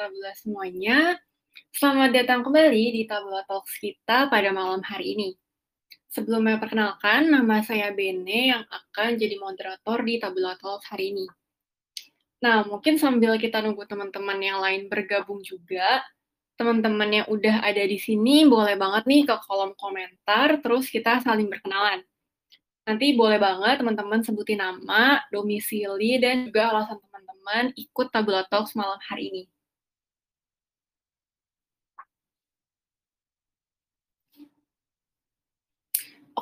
Tabula semuanya. Selamat datang kembali di Tabula Talks kita pada malam hari ini. Sebelumnya perkenalkan, nama saya Bene yang akan jadi moderator di Tabula Talks hari ini. Nah, mungkin sambil kita nunggu teman-teman yang lain bergabung juga, teman-teman yang udah ada di sini boleh banget nih ke kolom komentar, terus kita saling berkenalan. Nanti boleh banget teman-teman sebutin nama, domisili, dan juga alasan teman-teman ikut Tabula Talks malam hari ini.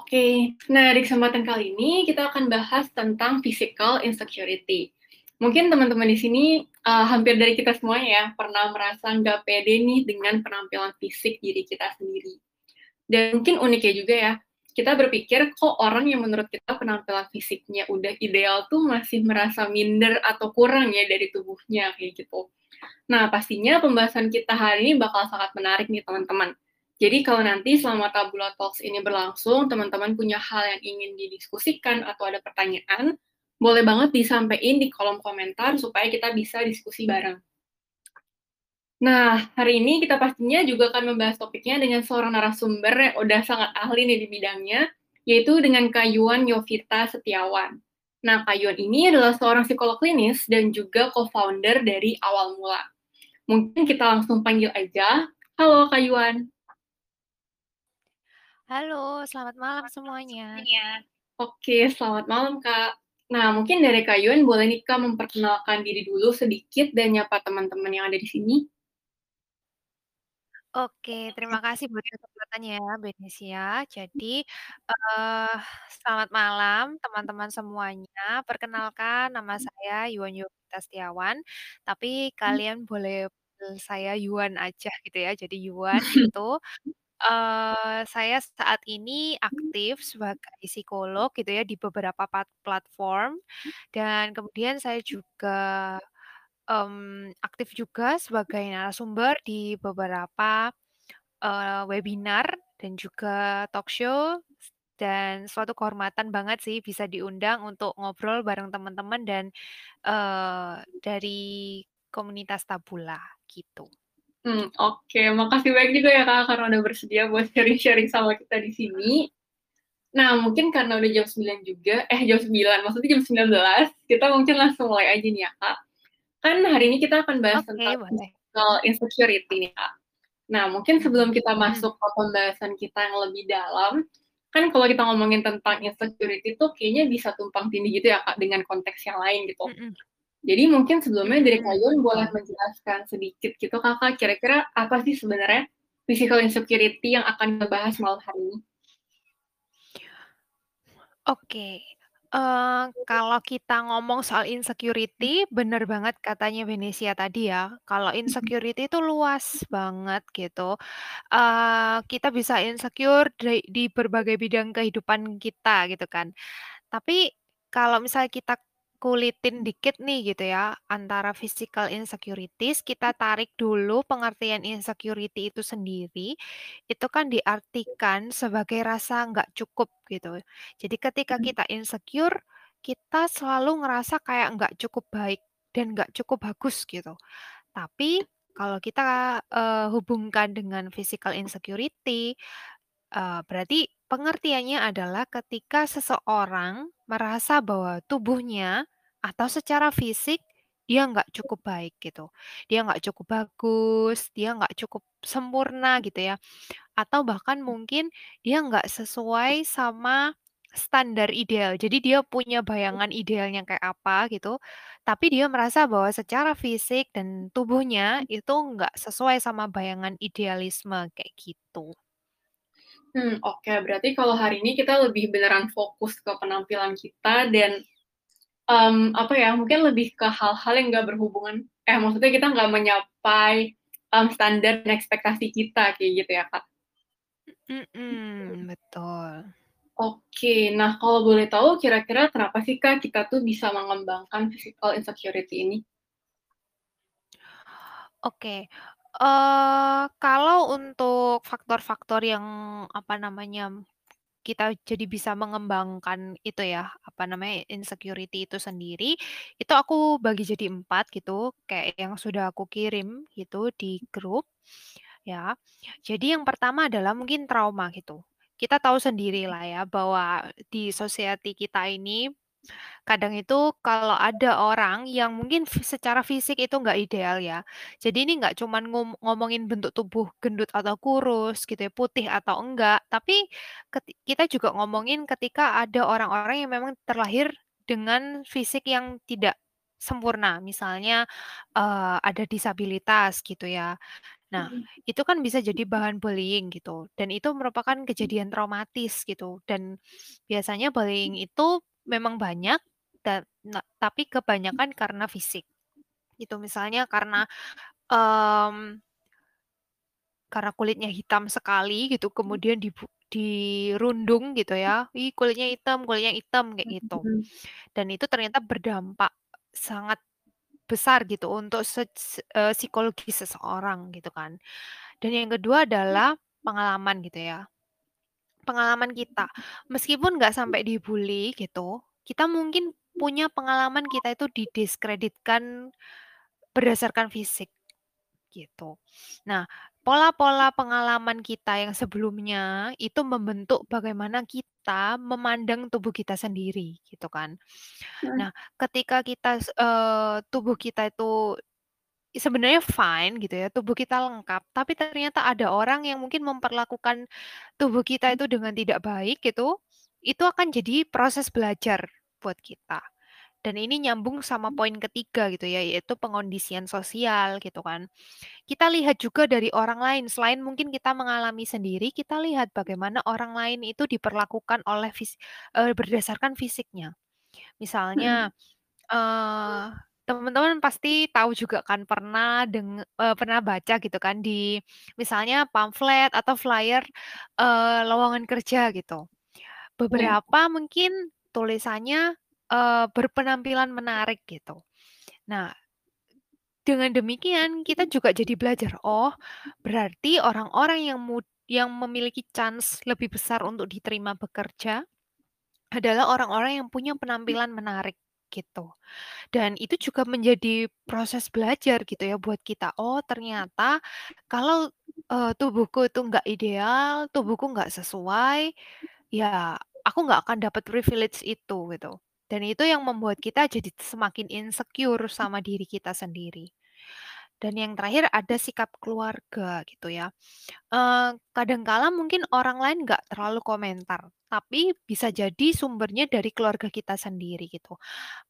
Oke, nah di kesempatan kali ini kita akan bahas tentang physical insecurity. Mungkin teman-teman di sini uh, hampir dari kita semuanya ya pernah merasa nggak pede nih dengan penampilan fisik diri kita sendiri. Dan mungkin uniknya juga ya, kita berpikir kok orang yang menurut kita penampilan fisiknya udah ideal tuh masih merasa minder atau kurang ya dari tubuhnya kayak gitu. Nah, pastinya pembahasan kita hari ini bakal sangat menarik nih teman-teman jadi kalau nanti selama Tabula Talks ini berlangsung, teman-teman punya hal yang ingin didiskusikan atau ada pertanyaan, boleh banget disampaikan di kolom komentar supaya kita bisa diskusi bareng. Nah, hari ini kita pastinya juga akan membahas topiknya dengan seorang narasumber yang udah sangat ahli nih di bidangnya, yaitu dengan Kayuan Yovita Setiawan. Nah, Kayuan ini adalah seorang psikolog klinis dan juga co-founder dari Awal Mula. Mungkin kita langsung panggil aja. Halo Kayuan. Halo, selamat malam semuanya. Oke, selamat malam, Kak. Nah, mungkin dari Kak Yun, boleh nih Kak memperkenalkan diri dulu sedikit dan nyapa teman-teman yang ada di sini? Oke, terima kasih buat kesempatannya ya, Benesia. Jadi, uh, selamat malam teman-teman semuanya. Perkenalkan, nama saya Yuan Yovita Setiawan, tapi kalian boleh saya Yuan aja gitu ya, jadi Yuan itu Saya saat ini aktif sebagai psikolog gitu ya di beberapa platform. Dan kemudian saya juga, um, aktif juga sebagai narasumber di beberapa, uh, webinar dan juga talk show. Dan suatu kehormatan banget sih bisa diundang untuk ngobrol bareng teman-teman dan, uh, dari komunitas Tabula gitu. Hmm, oke. Makasih banyak juga ya, Kak, karena udah bersedia buat sharing-sharing sama kita di sini. Nah, mungkin karena udah jam 9 juga, eh jam 9, maksudnya jam 19, kita mungkin langsung mulai aja nih ya, Kak. Kan hari ini kita akan bahas okay, tentang physical insecurity nih, Kak. Nah, mungkin sebelum kita hmm. masuk ke pembahasan kita yang lebih dalam, kan kalau kita ngomongin tentang insecurity itu kayaknya bisa tumpang tindih gitu ya, Kak, dengan konteks yang lain gitu. Hmm. Jadi mungkin sebelumnya dari kalian boleh menjelaskan sedikit gitu kakak kira-kira apa sih sebenarnya physical insecurity yang akan dibahas malam hari ini? Oke, uh, kalau kita ngomong soal insecurity, bener banget katanya Venesia tadi ya, kalau insecurity itu luas banget gitu. Uh, kita bisa insecure di di berbagai bidang kehidupan kita gitu kan. Tapi kalau misalnya kita kulitin dikit nih gitu ya, antara physical insecurities, kita tarik dulu pengertian insecurity itu sendiri, itu kan diartikan sebagai rasa nggak cukup gitu. Jadi ketika hmm. kita insecure, kita selalu ngerasa kayak nggak cukup baik dan nggak cukup bagus gitu. Tapi kalau kita uh, hubungkan dengan physical insecurity, uh, berarti pengertiannya adalah ketika seseorang merasa bahwa tubuhnya atau secara fisik dia nggak cukup baik gitu. Dia nggak cukup bagus, dia nggak cukup sempurna gitu ya. Atau bahkan mungkin dia nggak sesuai sama standar ideal. Jadi dia punya bayangan idealnya kayak apa gitu, tapi dia merasa bahwa secara fisik dan tubuhnya itu nggak sesuai sama bayangan idealisme kayak gitu. Hmm, oke. Berarti kalau hari ini kita lebih beneran fokus ke penampilan kita dan, um, apa ya, mungkin lebih ke hal-hal yang nggak berhubungan eh, maksudnya kita nggak menyapai, um, standar dan ekspektasi kita, kayak gitu ya, Kak? Mhm, betul. Oke. Nah, kalau boleh tahu kira-kira kenapa sih, Kak, kita tuh bisa mengembangkan physical insecurity ini? Oke. Kalau untuk faktor-faktor yang, apa namanya, kita jadi bisa mengembangkan itu ya, apa namanya, insecurity itu sendiri, itu aku bagi jadi 4 gitu, kayak yang sudah aku kirim gitu di grup, ya. Jadi yang pertama adalah mungkin trauma gitu. Kita tahu sendirilah ya bahwa di society kita ini Kadang itu kalau ada orang yang mungkin fi secara fisik itu nggak ideal ya. Jadi ini nggak cuman ngom ngomongin bentuk tubuh gendut atau kurus gitu ya, putih atau enggak, tapi keti kita juga ngomongin ketika ada orang-orang yang memang terlahir dengan fisik yang tidak sempurna. Misalnya, eee, ada disabilitas gitu ya. Nah, Mhm. itu kan bisa jadi bahan bullying gitu, dan itu merupakan kejadian traumatis gitu, dan biasanya bullying itu memang banyak dan na tapi kebanyakan karena fisik. Gitu, misalnya karena, mmm, karena kulitnya hitam sekali gitu, kemudian dibu dirundung gitu ya, "Ih, kulitnya hitam kulitnya hitam," kayak gitu. Mhm. Dan itu ternyata berdampak sangat besar gitu untuk sec eee, psikologi seseorang gitu kan. Dan yang kedua adalah pengalaman gitu ya. Pengalaman kita, meskipun nggak sampai dibully gitu, kita mungkin punya pengalaman kita itu didiskreditkan berdasarkan fisik, gitu. Nah, pola-pola pengalaman kita yang sebelumnya itu membentuk bagaimana kita memandang tubuh kita sendiri, gitu kan. Mhm. Nah, ketika kita eee, tubuh kita itu Sebenarnya fine gitu ya, tubuh kita lengkap, tapi ternyata ada orang yang mungkin memperlakukan tubuh kita itu dengan tidak baik gitu, itu akan jadi proses belajar buat kita. Dan ini nyambung sama poin ketiga gitu ya, yaitu pengondisian sosial gitu kan. Kita lihat juga dari orang lain, selain mungkin kita mengalami sendiri, kita lihat bagaimana orang lain itu diperlakukan oleh fis eee, berdasarkan fisiknya. Misalnya Eee, teman-teman pasti tahu juga kan pernah deng eee, pernah baca gitu kan di misalnya pamflet atau flyer, eee, lowongan kerja gitu. Iya. Beberapa mungkin tulisannya, eee, berpenampilan menarik gitu. Nah, dengan demikian kita juga jadi belajar, oh berarti orang-orang yang mud yang memiliki chance lebih besar untuk diterima bekerja adalah orang-orang yang punya penampilan menarik gitu. Dan itu juga menjadi proses belajar gitu ya buat kita. Oh ternyata kalau, eee, tubuhku itu nggak ideal, tubuhku nggak sesuai, ya aku nggak akan dapat privilege itu gitu. Dan itu yang membuat kita jadi semakin insecure sama diri kita sendiri. Dan yang terakhir ada sikap keluarga gitu ya. Eee, kadang kala mungkin orang lain nggak terlalu komentar, tapi bisa jadi sumbernya dari keluarga kita sendiri gitu.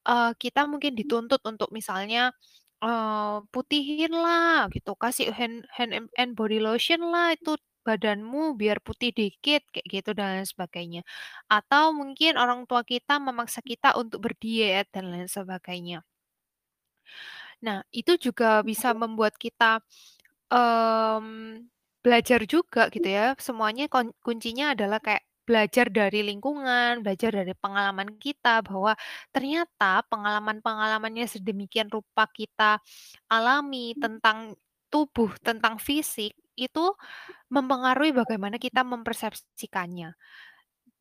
Eee, kita mungkin dituntut untuk misalnya, eee, "Putihinlah," gitu, "kasih hand hand and and body lotion-lah itu badanmu biar putih dikit," kayak gitu dan lain sebagainya. Atau mungkin orang tua kita memaksa kita untuk berdiet dan lain sebagainya. Nah, itu juga bisa membuat kita, mmm, belajar juga gitu ya, semuanya kon kuncinya adalah kayak belajar dari lingkungan, belajar dari pengalaman kita, bahwa ternyata pengalaman-pengalaman yang sedemikian rupa kita alami tentang tubuh, tentang fisik, itu mempengaruhi bagaimana kita mempersepsikannya.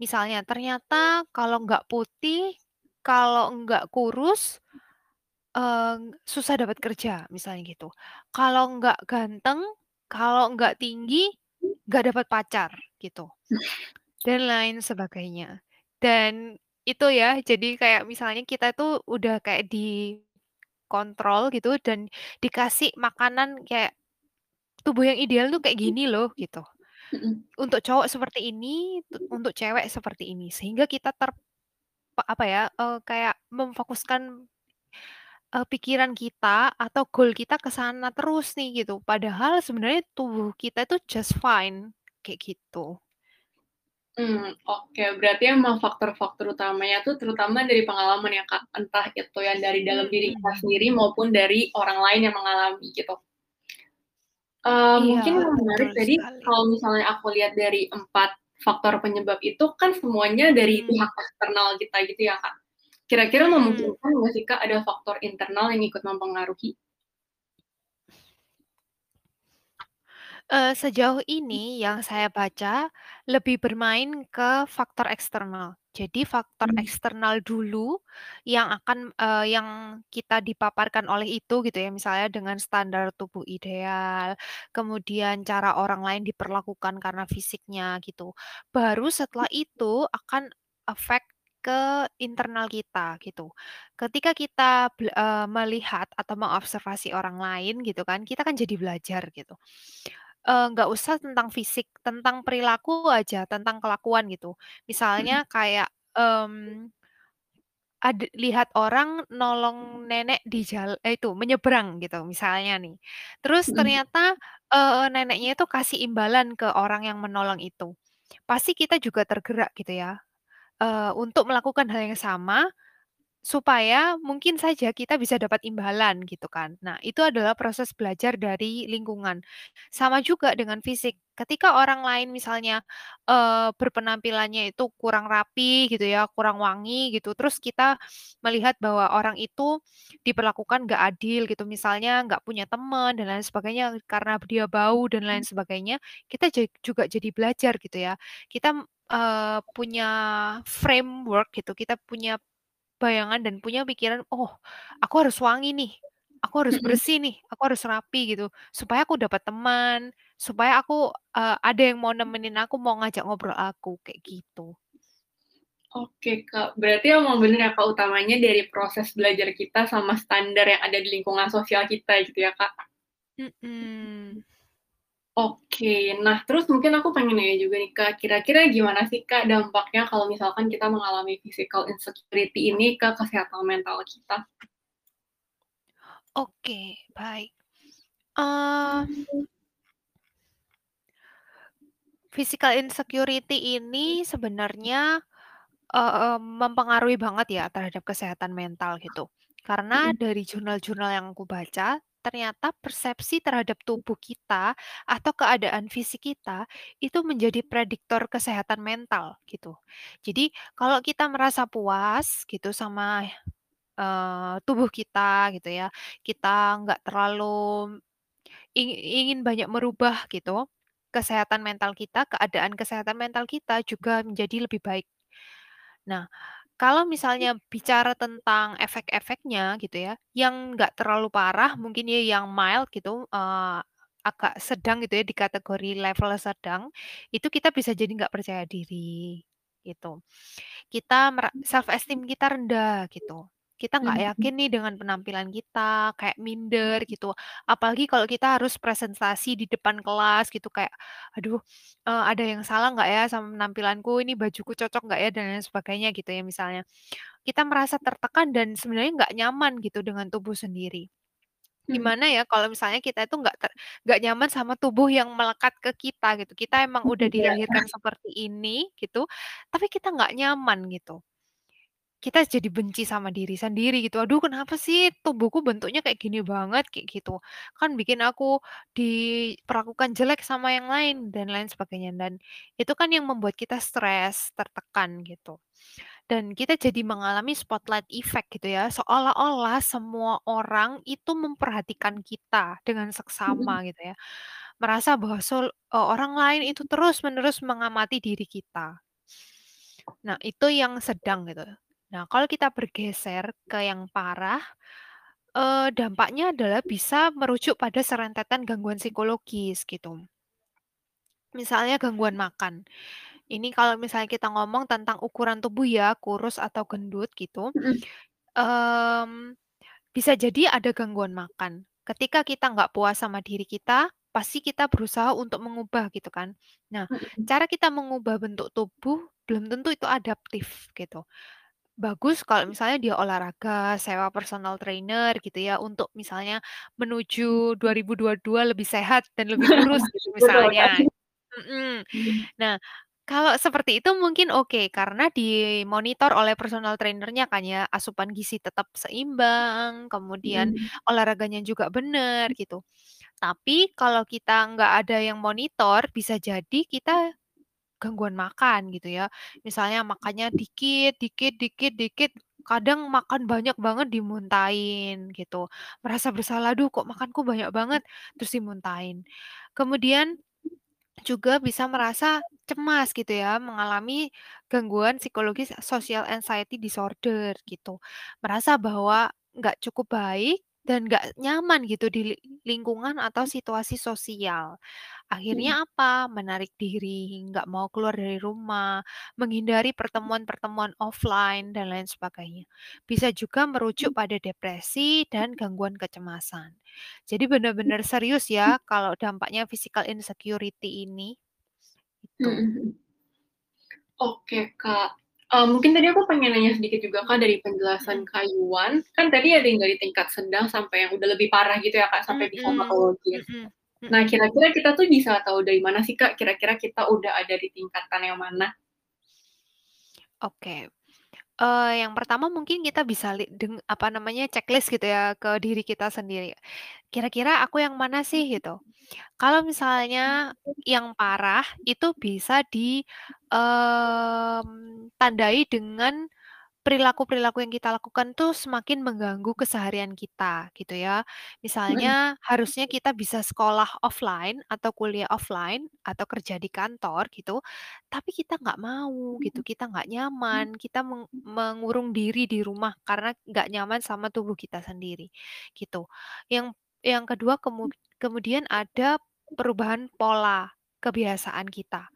Misalnya, ternyata kalau nggak putih, kalau nggak kurus Eee, susah dapat kerja, misalnya gitu. Kalau nggak ganteng, kalau nggak tinggi, nggak dapat pacar, gitu, dan lain sebagainya. Dan itu ya, jadi kayak misalnya kita tuh udah kayak dikontrol gitu dan dikasih makanan kayak, "Tubuh yang ideal tuh kayak gini loh," gitu. Untuk cowok seperti ini, tu untuk cewek seperti ini. Sehingga kita ter pa apa ya, eee, kayak memfokuskan Eee, pikiran kita atau goal kita ke sana terus nih gitu, padahal sebenarnya tubuh kita itu just fine, kayak gitu. Mmm, oke. Berarti emang faktor-faktor utamanya tuh terutama dari pengalaman ya, Kak? Entah itu yang dari dalam diri kita Mhm. sendiri maupun dari orang lain yang mengalami gitu. Eee, Iya, mungkin yang menarik tadi kalau misalnya aku lihat dari 4 faktor penyebab itu kan semuanya dari Mhm. pihak eksternal kita gitu ya, Kak. Kira-kira Mhm. memungkinkan nggak sih, Kak, ada faktor internal yang ikut mempengaruhi? Eee, sejauh ini yang saya baca, lebih bermain ke faktor eksternal. Jadi faktor Mmm. eksternal dulu yang akan eee, yang kita dipaparkan oleh itu gitu ya, misalnya dengan standar tubuh ideal, kemudian cara orang lain diperlakukan karena fisiknya gitu. Baru setelah itu akan efek ke internal kita gitu. Ketika kita eee, melihat atau mengobservasi orang lain gitu kan, kita kan jadi belajar gitu. Eee, nggak usah tentang fisik, tentang perilaku aja, tentang kelakuan gitu. Mhm. Misalnya kayak, mmm, ad lihat orang nolong nenek di jal eh, itu menyeberang gitu misalnya nih. Terus Mhm. ternyata, eee, neneknya itu kasih imbalan ke orang yang menolong itu. Pasti kita juga tergerak gitu ya, eee, untuk melakukan hal yang sama, supaya mungkin saja kita bisa dapat imbalan gitu kan. Nah, itu adalah proses belajar dari lingkungan. Sama juga dengan fisik, ketika orang lain misalnya, eee, berpenampilannya itu kurang rapi gitu ya, kurang wangi gitu, terus kita melihat bahwa orang itu diperlakukan nggak adil gitu, misalnya nggak punya teman dan lain sebagainya karena dia bau dan lain sebagainya, kita juga jadi belajar gitu ya. Kita, eee, punya framework gitu, kita punya bayangan dan punya pikiran, "Oh, aku harus wangi nih, aku harus Mhm. bersih nih, aku harus rapi," gitu, supaya aku dapat teman, supaya aku, eee, ada yang mau nemenin aku, mau ngajak ngobrol aku, kayak gitu. Oke, Kak. Berarti emang bener ya, Kak, utamanya dari proses belajar kita sama standar yang ada di lingkungan sosial kita gitu ya, Kak? Mhm. Oke. Nah, terus mungkin aku pengen nanya juga nih, Kak, kira-kira gimana sih, Kak, dampaknya kalau misalkan kita mengalami physical insecurity ini ke kesehatan mental kita? Oke, baik. Eee physical insecurity ini sebenarnya, eee, mempengaruhi banget ya terhadap kesehatan mental gitu. Karena Mhm. dari jurnal-jurnal yang aku baca, ternyata persepsi terhadap tubuh kita atau keadaan fisik kita, itu menjadi prediktor kesehatan mental gitu. Jadi kalau kita merasa puas gitu sama, eee, tubuh kita gitu ya, kita nggak terlalu ing ingin banyak merubah gitu, kesehatan mental kita, keadaan kesehatan mental kita juga menjadi lebih baik. Nah, kalau misalnya bicara tentang efek-efeknya gitu ya, yang nggak terlalu parah mungkin ya yang mild gitu, eee, agak sedang gitu ya di kategori level sedang, itu kita bisa jadi nggak percaya diri, gitu. Kita mera self esteem kita rendah gitu. Kita nggak Mhm. yakin nih dengan penampilan kita, kayak minder gitu. Apalagi kalau kita harus presentasi di depan kelas gitu kayak, "Aduh, eee, ada yang salah nggak ya sama penampilanku? Ini bajuku cocok nggak ya?" Dan lain sebagainya gitu ya misalnya. Kita merasa tertekan dan sebenarnya nggak nyaman gitu dengan tubuh sendiri. Mhm. Gimana ya kalau misalnya kita itu nggak ter nggak nyaman sama tubuh yang melekat ke kita gitu. Kita emang udah iya. dilahirkan seperti ini gitu, tapi kita nggak nyaman gitu. Kita jadi benci sama diri sendiri gitu, "Aduh kenapa sih tubuhku bentuknya kayak gini banget?" Kayak gitu. Kan bikin aku diperlakukan jelek sama yang lain dan lain sebagainya, dan itu kan yang membuat kita stres, tertekan gitu. Dan kita jadi mengalami spotlight effect gitu ya, seolah-olah semua orang itu memperhatikan kita dengan seksama gitu ya. Merasa bahwa sol eee, orang lain itu terus-menerus mengamati diri kita. Nah, itu yang sedang gitu. Nah, kalau kita bergeser ke yang parah, eee, dampaknya adalah bisa merujuk pada serentetan gangguan psikologis gitu. Misalnya gangguan makan. Ini kalau misalnya kita ngomong tentang ukuran tubuh ya, kurus atau gendut gitu, Mhm. mmm, bisa jadi ada gangguan makan. Ketika kita nggak puas sama diri kita, pasti kita berusaha untuk mengubah gitu kan. Nah, Mhm. cara kita mengubah bentuk tubuh belum tentu itu adaptif gitu. Bagus kalau misalnya dia olahraga, sewa personal trainer gitu ya, untuk misalnya menuju 2022 lebih sehat dan lebih kurus gitu Betul kan? misalnya. Mhm. Mhm. Nah, kalau seperti itu mungkin oke, karena dimonitor oleh personal trainer-nya kan ya, asupan gizi tetap seimbang, kemudian Mhm. olahraganya juga bener gitu. Tapi kalau kita nggak ada yang monitor, bisa jadi kita gangguan makan gitu ya. Misalnya makannya dikit dikit dikit dikit, kadang makan banyak banget dimuntahin gitu. Merasa bersalah, "Duh kok makanku banyak banget," terus dimuntahin. Kemudian juga bisa merasa cemas gitu ya, mengalami gangguan psikologis social anxiety disorder gitu. Merasa bahwa nggak cukup baik dan nggak nyaman gitu di li lingkungan atau situasi sosial. Akhirnya apa? Menarik diri, nggak mau keluar dari rumah, menghindari pertemuan-pertemuan offline, dan lain sebagainya. Bisa juga merujuk pada depresi dan gangguan kecemasan. Jadi benar-benar serius ya kalau dampaknya physical insecurity ini, Mhm itu. mhm. Oke, Kak. Eee, mungkin tadi aku pengen nanya sedikit juga, Kak, dari penjelasan Mhm. Kak Yuan, kan tadi ada yang dari tingkat sedang sampai yang udah lebih parah gitu ya, Kak, sampai bisa Mhm, patologis. mhm, Nah, kira-kira kita tuh bisa tahu dari mana sih, Kak, kira-kira kita udah ada di tingkatan yang mana? Oke. Eee, yang pertama mungkin kita bisa li deng apa namanya, checklist gitu ya ke diri kita sendiri. Kira-kira aku yang mana sih gitu. Kalau misalnya yang parah itu bisa di, mmm, tandai dengan perilaku-perilaku yang kita lakukan tuh semakin mengganggu keseharian kita gitu ya. Misalnya harusnya kita bisa sekolah offline atau kuliah offline atau kerja di kantor gitu, tapi kita nggak mau gitu, kita nggak nyaman, kita meng mengurung diri di rumah karena nggak nyaman sama tubuh kita sendiri, gitu. Yang yang kedua kemu kemudian ada perubahan pola kebiasaan kita.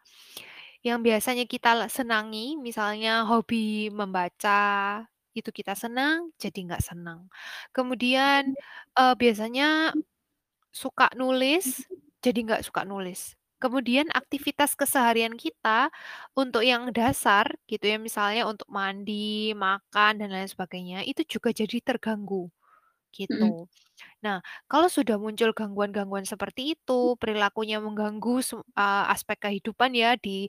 Yang biasanya kita senangi, misalnya hobi membaca, itu kita senang, jadi nggak senang. Kemudian, eee, biasanya suka nulis, jadi nggak suka nulis. Kemudian aktivitas keseharian kita untuk yang dasar gitu ya, misalnya untuk mandi, makan, dan lain sebagainya, itu juga jadi terganggu, Mhm. gitu. Nah, kalau sudah muncul gangguan-gangguan seperti itu, perilakunya mengganggu eee, aspek kehidupan ya di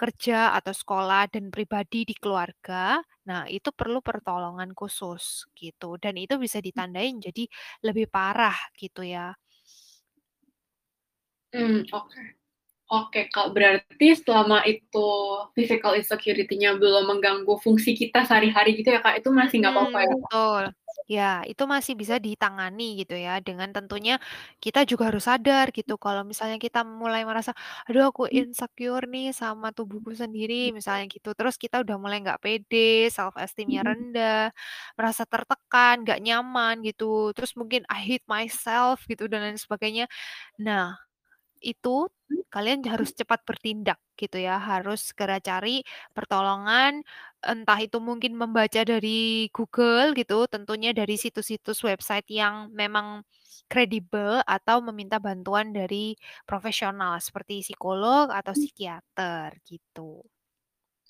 kerja atau sekolah dan pribadi di keluarga, nah itu perlu pertolongan khusus gitu dan itu bisa ditandain jadi lebih parah gitu ya. Mmm, oke. Oke, Kak, berarti selama itu physical insecurity-nya belum mengganggu fungsi kita sehari-hari gitu ya, Kak, itu masih nggak apa-apa Mhm, ya, Kak? betul. Ya, itu masih bisa ditangani gitu ya, dengan tentunya kita juga harus sadar gitu kalau misalnya kita mulai merasa, "Aduh aku insecure nih sama tubuhku sendiri," misalnya gitu, terus kita udah mulai nggak pede, self esteem-nya Mhm. rendah, merasa tertekan, nggak nyaman gitu, terus mungkin I hate myself gitu dan lain sebagainya. Nah itu, kalian harus cepat bertindak gitu ya, harus segera cari pertolongan, entah itu mungkin membaca dari Google gitu, tentunya dari situs-situs website yang memang kredibel atau meminta bantuan dari profesional seperti psikolog atau psikiater gitu.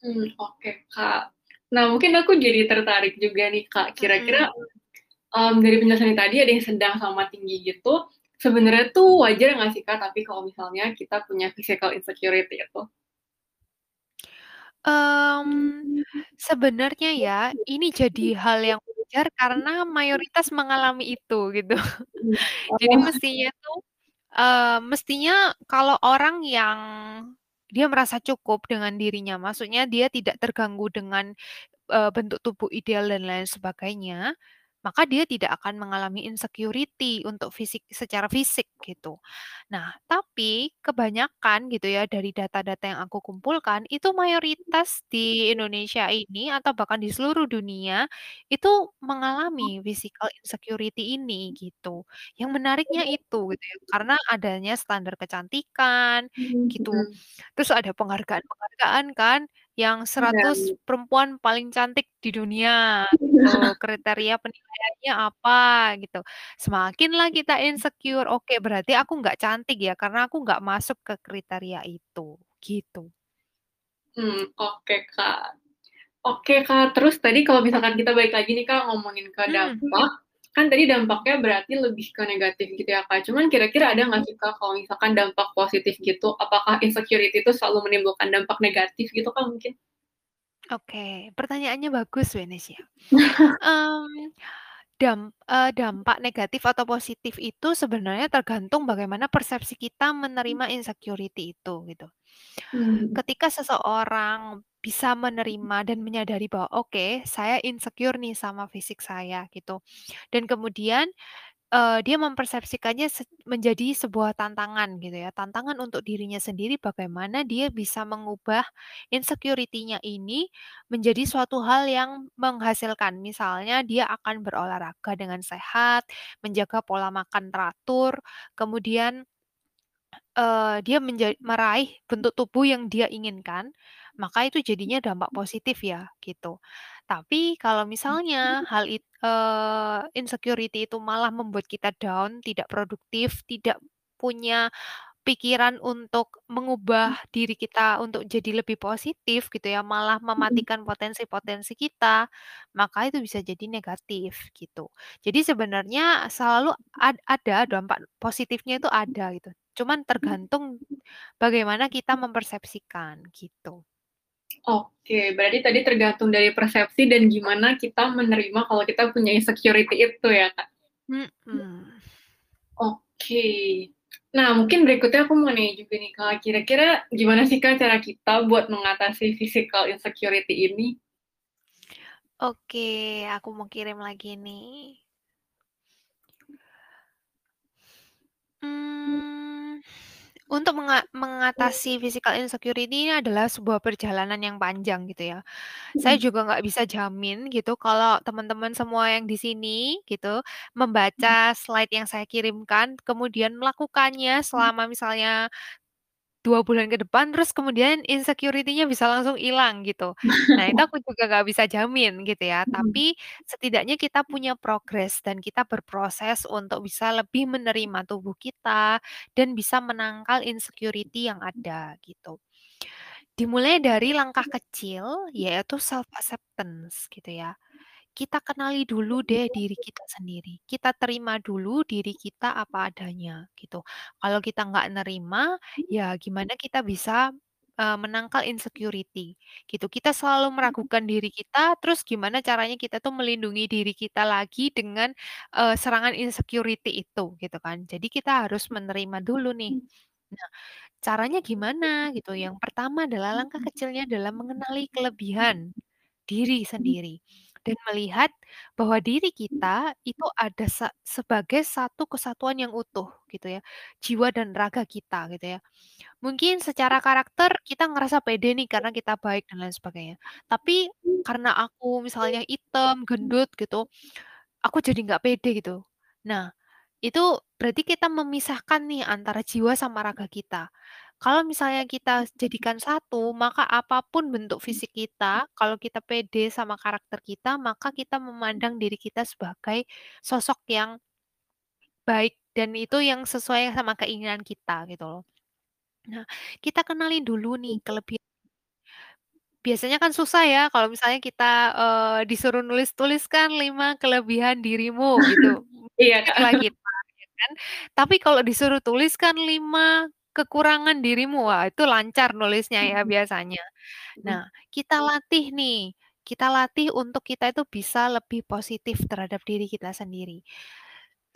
Mmm, oke, Kak. Nah, mungkin aku jadi tertarik juga nih, Kak. Kira-kira, Mhm. mmm, dari penjelasannya tadi ada yang sedang sama tinggi gitu, sebenarnya tuh wajar nggak sih, Kak, tapi kalau misalnya kita punya physical insecurity itu? Mmm, sebenarnya ya, ini jadi hal yang wajar karena mayoritas mengalami itu gitu. Mhm. Jadi mestinya tuh, eee, mestinya kalau orang yang dia merasa cukup dengan dirinya, maksudnya dia tidak terganggu dengan eee, bentuk tubuh ideal dan lain sebagainya, maka dia tidak akan mengalami insecurity untuk fisik secara fisik gitu. Nah, tapi kebanyakan gitu ya dari data-data yang aku kumpulkan, itu mayoritas di Indonesia ini atau bahkan di seluruh dunia, itu mengalami physical insecurity ini gitu. Yang menariknya itu gitu ya, karena adanya standar kecantikan Mhm gitu. mhm. Terus ada penghargaan-penghargaan kan, yang Iya 100 iya. perempuan paling cantik di dunia gitu, kriteria penilaiannya apa gitu. Semakinlah kita insecure, oke berarti aku nggak cantik ya, karena aku nggak masuk ke kriteria itu, gitu. Mmm, oke, Kak. Oke, Kak, terus tadi kalau misalkan kita balik lagi nih, Kak, ngomongin ke Mmm. dampak, kan tadi dampaknya berarti lebih ke negatif gitu ya, Kak. Cuman kira-kira ada nggak sih, Kak, kalau misalkan dampak positif gitu, apakah insecurity itu selalu menimbulkan dampak negatif gitu, Kak, mungkin? Oke, pertanyaannya bagus Wenesya. Mmm, dam eee, dampak negatif atau positif itu sebenarnya tergantung bagaimana persepsi kita menerima insecurity itu, gitu. Mmm. Ketika seseorang bisa menerima dan menyadari bahwa, "Oke, saya insecure nih sama fisik saya," gitu. Dan kemudian, eee, dia mempersepsikannya se menjadi sebuah tantangan gitu ya, tantangan untuk dirinya sendiri bagaimana dia bisa mengubah insecurity-nya ini menjadi suatu hal yang menghasilkan. Misalnya dia akan berolahraga dengan sehat, menjaga pola makan teratur, kemudian Eee, dia meraih bentuk tubuh yang dia inginkan, maka itu jadinya dampak positif ya, gitu. Tapi kalau misalnya hal it eee, insecurity itu malah membuat kita down, tidak produktif, tidak punya pikiran untuk mengubah diri kita untuk jadi lebih positif gitu ya, malah Mhm. mematikan potensi-potensi kita, maka itu bisa jadi negatif gitu. Jadi sebenarnya selalu ad ada dampak positifnya itu ada gitu, cuman tergantung bagaimana kita mempersepsikan gitu. Oke, berarti tadi tergantung dari persepsi dan gimana kita menerima kalau kita punya insecurity itu ya, Kak? Mhm. Oke. Nah, mungkin berikutnya aku mau nanya juga nih, Kak, kira-kira gimana sih, Kak, cara kita buat mengatasi physical insecurity ini? Oke, aku mau kirim lagi nih. Mmm, untuk menga mengatasi physical insecurity ini adalah sebuah perjalanan yang panjang gitu ya. Saya juga nggak bisa jamin gitu kalau teman-teman semua yang di sini gitu, membaca slide yang saya kirimkan, kemudian melakukannya selama misalnya 2 bulan ke depan, terus kemudian insecurity-nya bisa langsung hilang gitu. Nah, itu aku juga nggak bisa jamin gitu ya, Mhm. tapi setidaknya kita punya progres dan kita berproses untuk bisa lebih menerima tubuh kita dan bisa menangkal insecurity yang ada gitu. Dimulai dari langkah kecil, yaitu self acceptance gitu ya. Kita kenali dulu deh diri kita sendiri. Kita terima dulu diri kita apa adanya gitu. Kalau kita nggak nerima, ya gimana kita bisa, eee, menangkal insecurity gitu. Kita selalu meragukan diri kita, terus gimana caranya kita tuh melindungi diri kita lagi dengan, eee, serangan insecurity itu gitu kan. Jadi kita harus menerima dulu nih. Nah, caranya gimana gitu? Yang pertama adalah langkah kecilnya adalah mengenali kelebihan diri sendiri dan melihat bahwa diri kita itu ada sa sebagai satu kesatuan yang utuh gitu ya, jiwa dan raga kita gitu ya. Mungkin secara karakter kita ngerasa pede nih karena kita baik dan lain sebagainya. Tapi karena aku misalnya hitam, gendut gitu, aku jadi nggak pede gitu. Nah, itu berarti kita memisahkan nih antara jiwa sama raga kita. Kalau misalnya kita jadikan satu, maka apa pun bentuk fisik kita, kalau kita pede sama karakter kita, maka kita memandang diri kita sebagai sosok yang baik dan itu yang sesuai sama keinginan kita gitu loh. Nah, kita kenali dulu nih kelebihan biasanya kan susah ya kalau misalnya kita, eee, disuruh nulis-tuliskan 5 kelebihan dirimu gitu, Iya, Kak. kita ya kan. Tapi kalau disuruh tuliskan 5 kekurangan dirimu, wah itu lancar nulisnya ya biasanya. Nah, kita latih nih, kita latih untuk kita itu bisa lebih positif terhadap diri kita sendiri.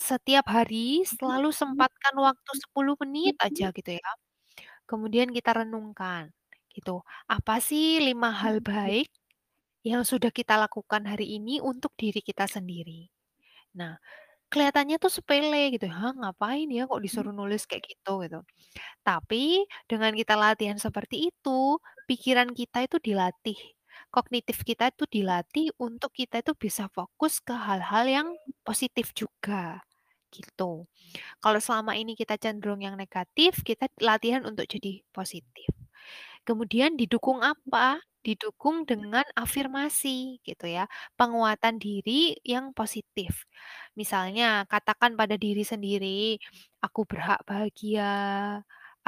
Setiap hari selalu sempatkan waktu 10 menit aja gitu ya, kemudian kita renungkan gitu, apa sih 5 hal baik yang sudah kita lakukan hari ini untuk diri kita sendiri. Nah, kelihatannya tuh sepele gitu, "Hah, ngapain ya kok disuruh nulis kayak gitu?" Gitu. Tapi dengan kita latihan seperti itu, pikiran kita itu dilatih, kognitif kita itu dilatih untuk kita itu bisa fokus ke hal-hal yang positif juga, gitu. Kalau selama ini kita cenderung yang negatif, kita latihan untuk jadi positif. Kemudian didukung apa? Didukung dengan afirmasi gitu ya, penguatan diri yang positif. Misalnya katakan pada diri sendiri, "Aku berhak bahagia,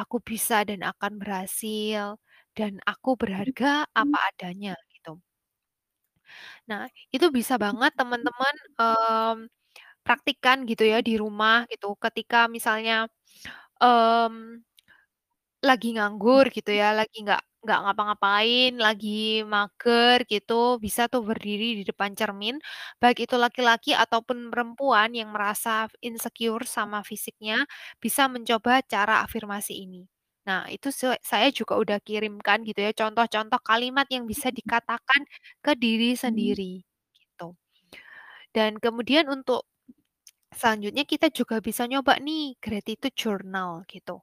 aku bisa dan akan berhasil, dan aku berharga apa adanya," gitu. Nah, itu bisa banget teman-teman, mmm, praktikkan gitu ya di rumah gitu ketika misalnya, mmm Lagi nganggur gitu ya, lagi nggak nggak ngapa-ngapain, lagi mager gitu, bisa tuh berdiri di depan cermin, baik itu laki-laki ataupun perempuan yang merasa insecure sama fisiknya, bisa mencoba cara afirmasi ini. Nah, itu se saya juga udah kirimkan gitu ya, contoh-contoh kalimat yang bisa dikatakan ke diri sendiri, gitu. Dan kemudian untuk Selanjutnya kita juga bisa nyoba nih gratitude journal gitu.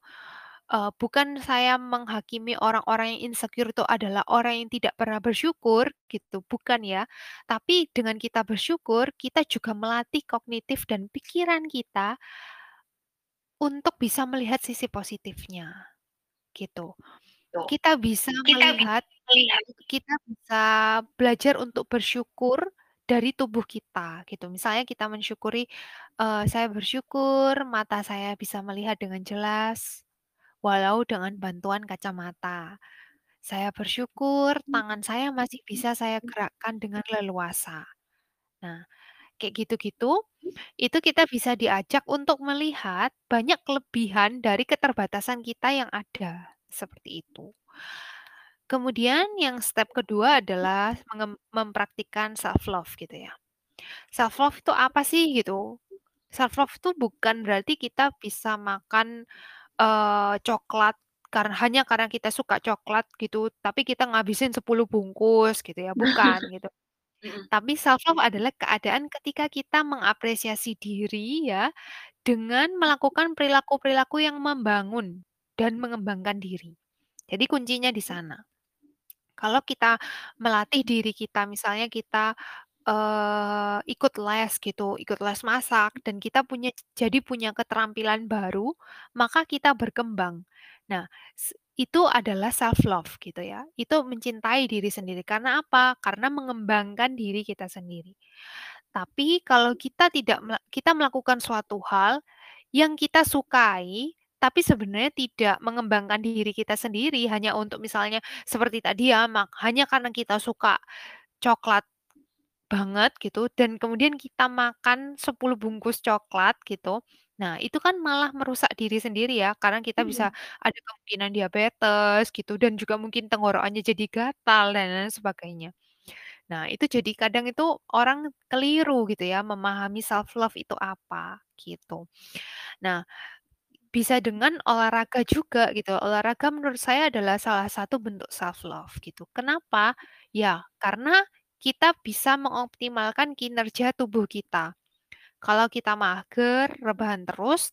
Eee, bukan saya menghakimi orang-orang yang insecure itu adalah orang yang tidak pernah bersyukur gitu, bukan ya. Tapi dengan kita bersyukur, kita juga melatih kognitif dan pikiran kita untuk bisa melihat sisi positifnya, gitu. Kita bisa Kita bisa melihat melihat kita bisa belajar untuk bersyukur dari tubuh kita, gitu. Misalnya kita mensyukuri, eee, saya bersyukur mata saya bisa melihat dengan jelas, walau dengan bantuan kacamata. Saya bersyukur tangan saya masih bisa saya gerakkan dengan leluasa. Nah, kayak gitu-gitu, itu kita bisa diajak untuk melihat banyak kelebihan dari keterbatasan kita yang ada, seperti itu. Kemudian yang step kedua adalah mempraktikkan self love gitu ya. Self love itu apa sih gitu? Self love itu bukan berarti kita bisa makan, eee, coklat karena hanya karena kita suka coklat gitu, tapi kita ngabisin 10 bungkus gitu ya, bukan gitu. Mhm. Tapi self love adalah keadaan ketika kita mengapresiasi diri ya, dengan melakukan perilaku-perilaku yang membangun dan mengembangkan diri. Jadi kuncinya di sana. Kalau kita melatih diri kita, misalnya kita, eee, ikut les gitu, ikut les masak dan kita punya jadi punya keterampilan baru, maka kita berkembang. Nah, itu adalah self love gitu ya. Itu mencintai diri sendiri. Karena apa? Karena mengembangkan diri kita sendiri. Tapi kalau kita tidak kita melakukan suatu hal yang kita sukai, tapi sebenarnya tidak mengembangkan diri kita sendiri, hanya untuk misalnya seperti tadi ya, mak hanya karena kita suka coklat banget gitu dan kemudian kita makan 10 bungkus coklat gitu. Nah, itu kan malah merusak diri sendiri ya, karena kita bisa Mhm. ada kemungkinan diabetes gitu dan juga mungkin tenggorokannya jadi gatal dan lain sebagainya. Nah, itu jadi kadang itu orang keliru gitu ya, memahami self love itu apa, gitu. Nah, bisa dengan olahraga juga gitu. Olahraga menurut saya adalah salah satu bentuk self love gitu. Kenapa? Ya, karena kita bisa mengoptimalkan kinerja tubuh kita. Kalau kita mager, rebahan terus,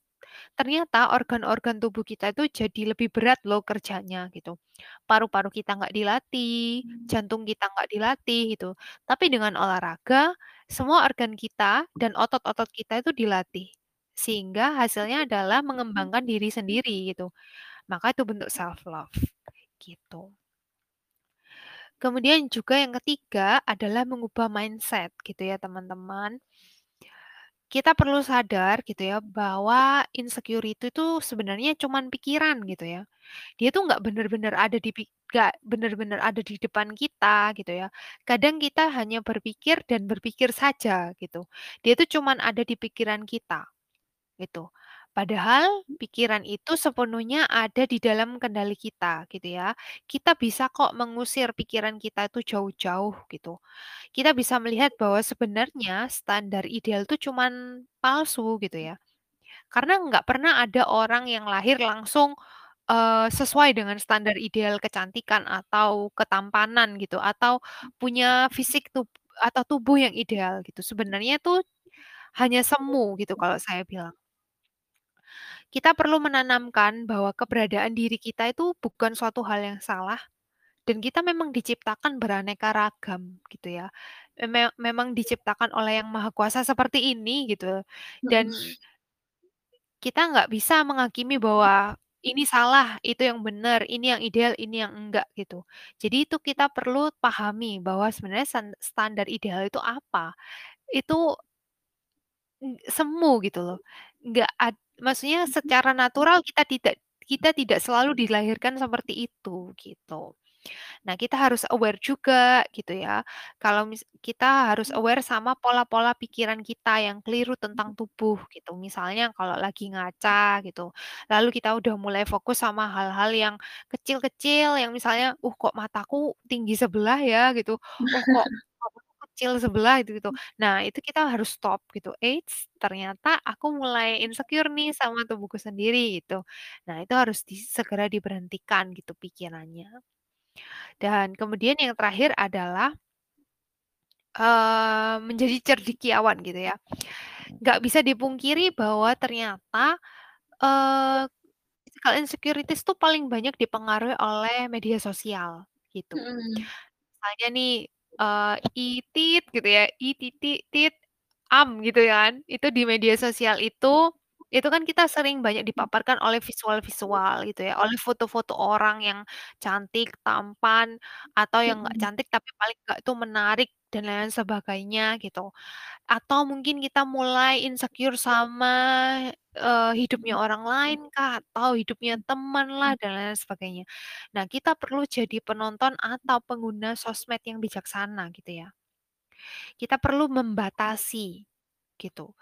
ternyata organ-organ tubuh kita itu jadi lebih berat loh kerjanya gitu. Paru-paru kita nggak dilatih, jantung kita nggak dilatih gitu. Tapi dengan olahraga, semua organ kita dan otot-otot kita itu dilatih. Sehingga hasilnya adalah mengembangkan diri sendiri gitu. Maka itu bentuk self love gitu. Kemudian juga yang ketiga adalah mengubah mindset gitu ya teman-teman. Kita perlu sadar gitu ya bahwa insecurity itu sebenarnya cuman pikiran gitu ya. Dia tuh nggak bener-bener ada di nggak bener-bener ada di depan kita gitu ya. Kadang kita hanya berpikir dan berpikir saja gitu. Dia tuh cuman ada di pikiran kita gitu. Padahal pikiran itu sepenuhnya ada di dalam kendali kita gitu ya. Kita bisa kok mengusir pikiran kita itu jauh-jauh gitu. Kita bisa melihat bahwa sebenarnya standar ideal itu cuman palsu gitu ya. Karena nggak pernah ada orang yang lahir langsung, eee, sesuai dengan standar ideal kecantikan atau ketampanan gitu, atau punya fisik tub atau tubuh yang ideal gitu. Sebenarnya tuh hanya semu gitu kalau saya bilang. Kita perlu menanamkan bahwa keberadaan diri kita itu bukan suatu hal yang salah dan kita memang diciptakan beraneka ragam gitu ya. Me memang diciptakan oleh Yang Maha Kuasa seperti ini gitu dan kita nggak bisa menghakimi bahwa ini salah, itu yang benar, ini yang ideal, ini yang enggak gitu. Jadi itu kita perlu pahami bahwa sebenarnya standar ideal itu apa. Itu Ng semu gitu loh. Nggak maksudnya secara natural kita tidak kita tidak selalu dilahirkan seperti itu, gitu. Nah, kita harus aware juga gitu ya. Kalau kita harus aware sama pola-pola pikiran kita yang keliru tentang tubuh gitu. Misalnya kalau lagi ngaca gitu, lalu kita udah mulai fokus sama hal-hal yang kecil-kecil yang misalnya, "Uh, kok mataku tinggi sebelah ya?" Gitu. "Oh, kok kecil sebelah," gitu gitu. Nah, itu kita harus stop gitu. "Eits, ternyata aku mulai insecure nih sama tubuhku sendiri," gitu. Nah, itu harus di segera diberhentikan gitu pikirannya. Dan kemudian yang terakhir adalah, eee, menjadi cendekiawan gitu ya. nggak bisa dipungkiri bahwa ternyata, eee, physical insecurities tuh paling banyak dipengaruhi oleh media sosial, gitu. Mhm. Misalnya nih, eee, i tit gitu ya, i titik tit am gitu kan, itu di media sosial itu, itu kan kita sering banyak dipaparkan oleh visual-visual gitu ya, oleh foto-foto orang yang cantik, tampan, atau yang nggak Mhm. cantik tapi paling nggak itu menarik dan lain-lain sebagainya gitu. Atau mungkin kita mulai insecure sama, eee, hidupnya orang lain kah, atau hidupnya teman lah dan lain-lain sebagainya. Nah, kita perlu jadi penonton atau pengguna sosmed yang bijaksana gitu ya. Kita perlu membatasi, gitu.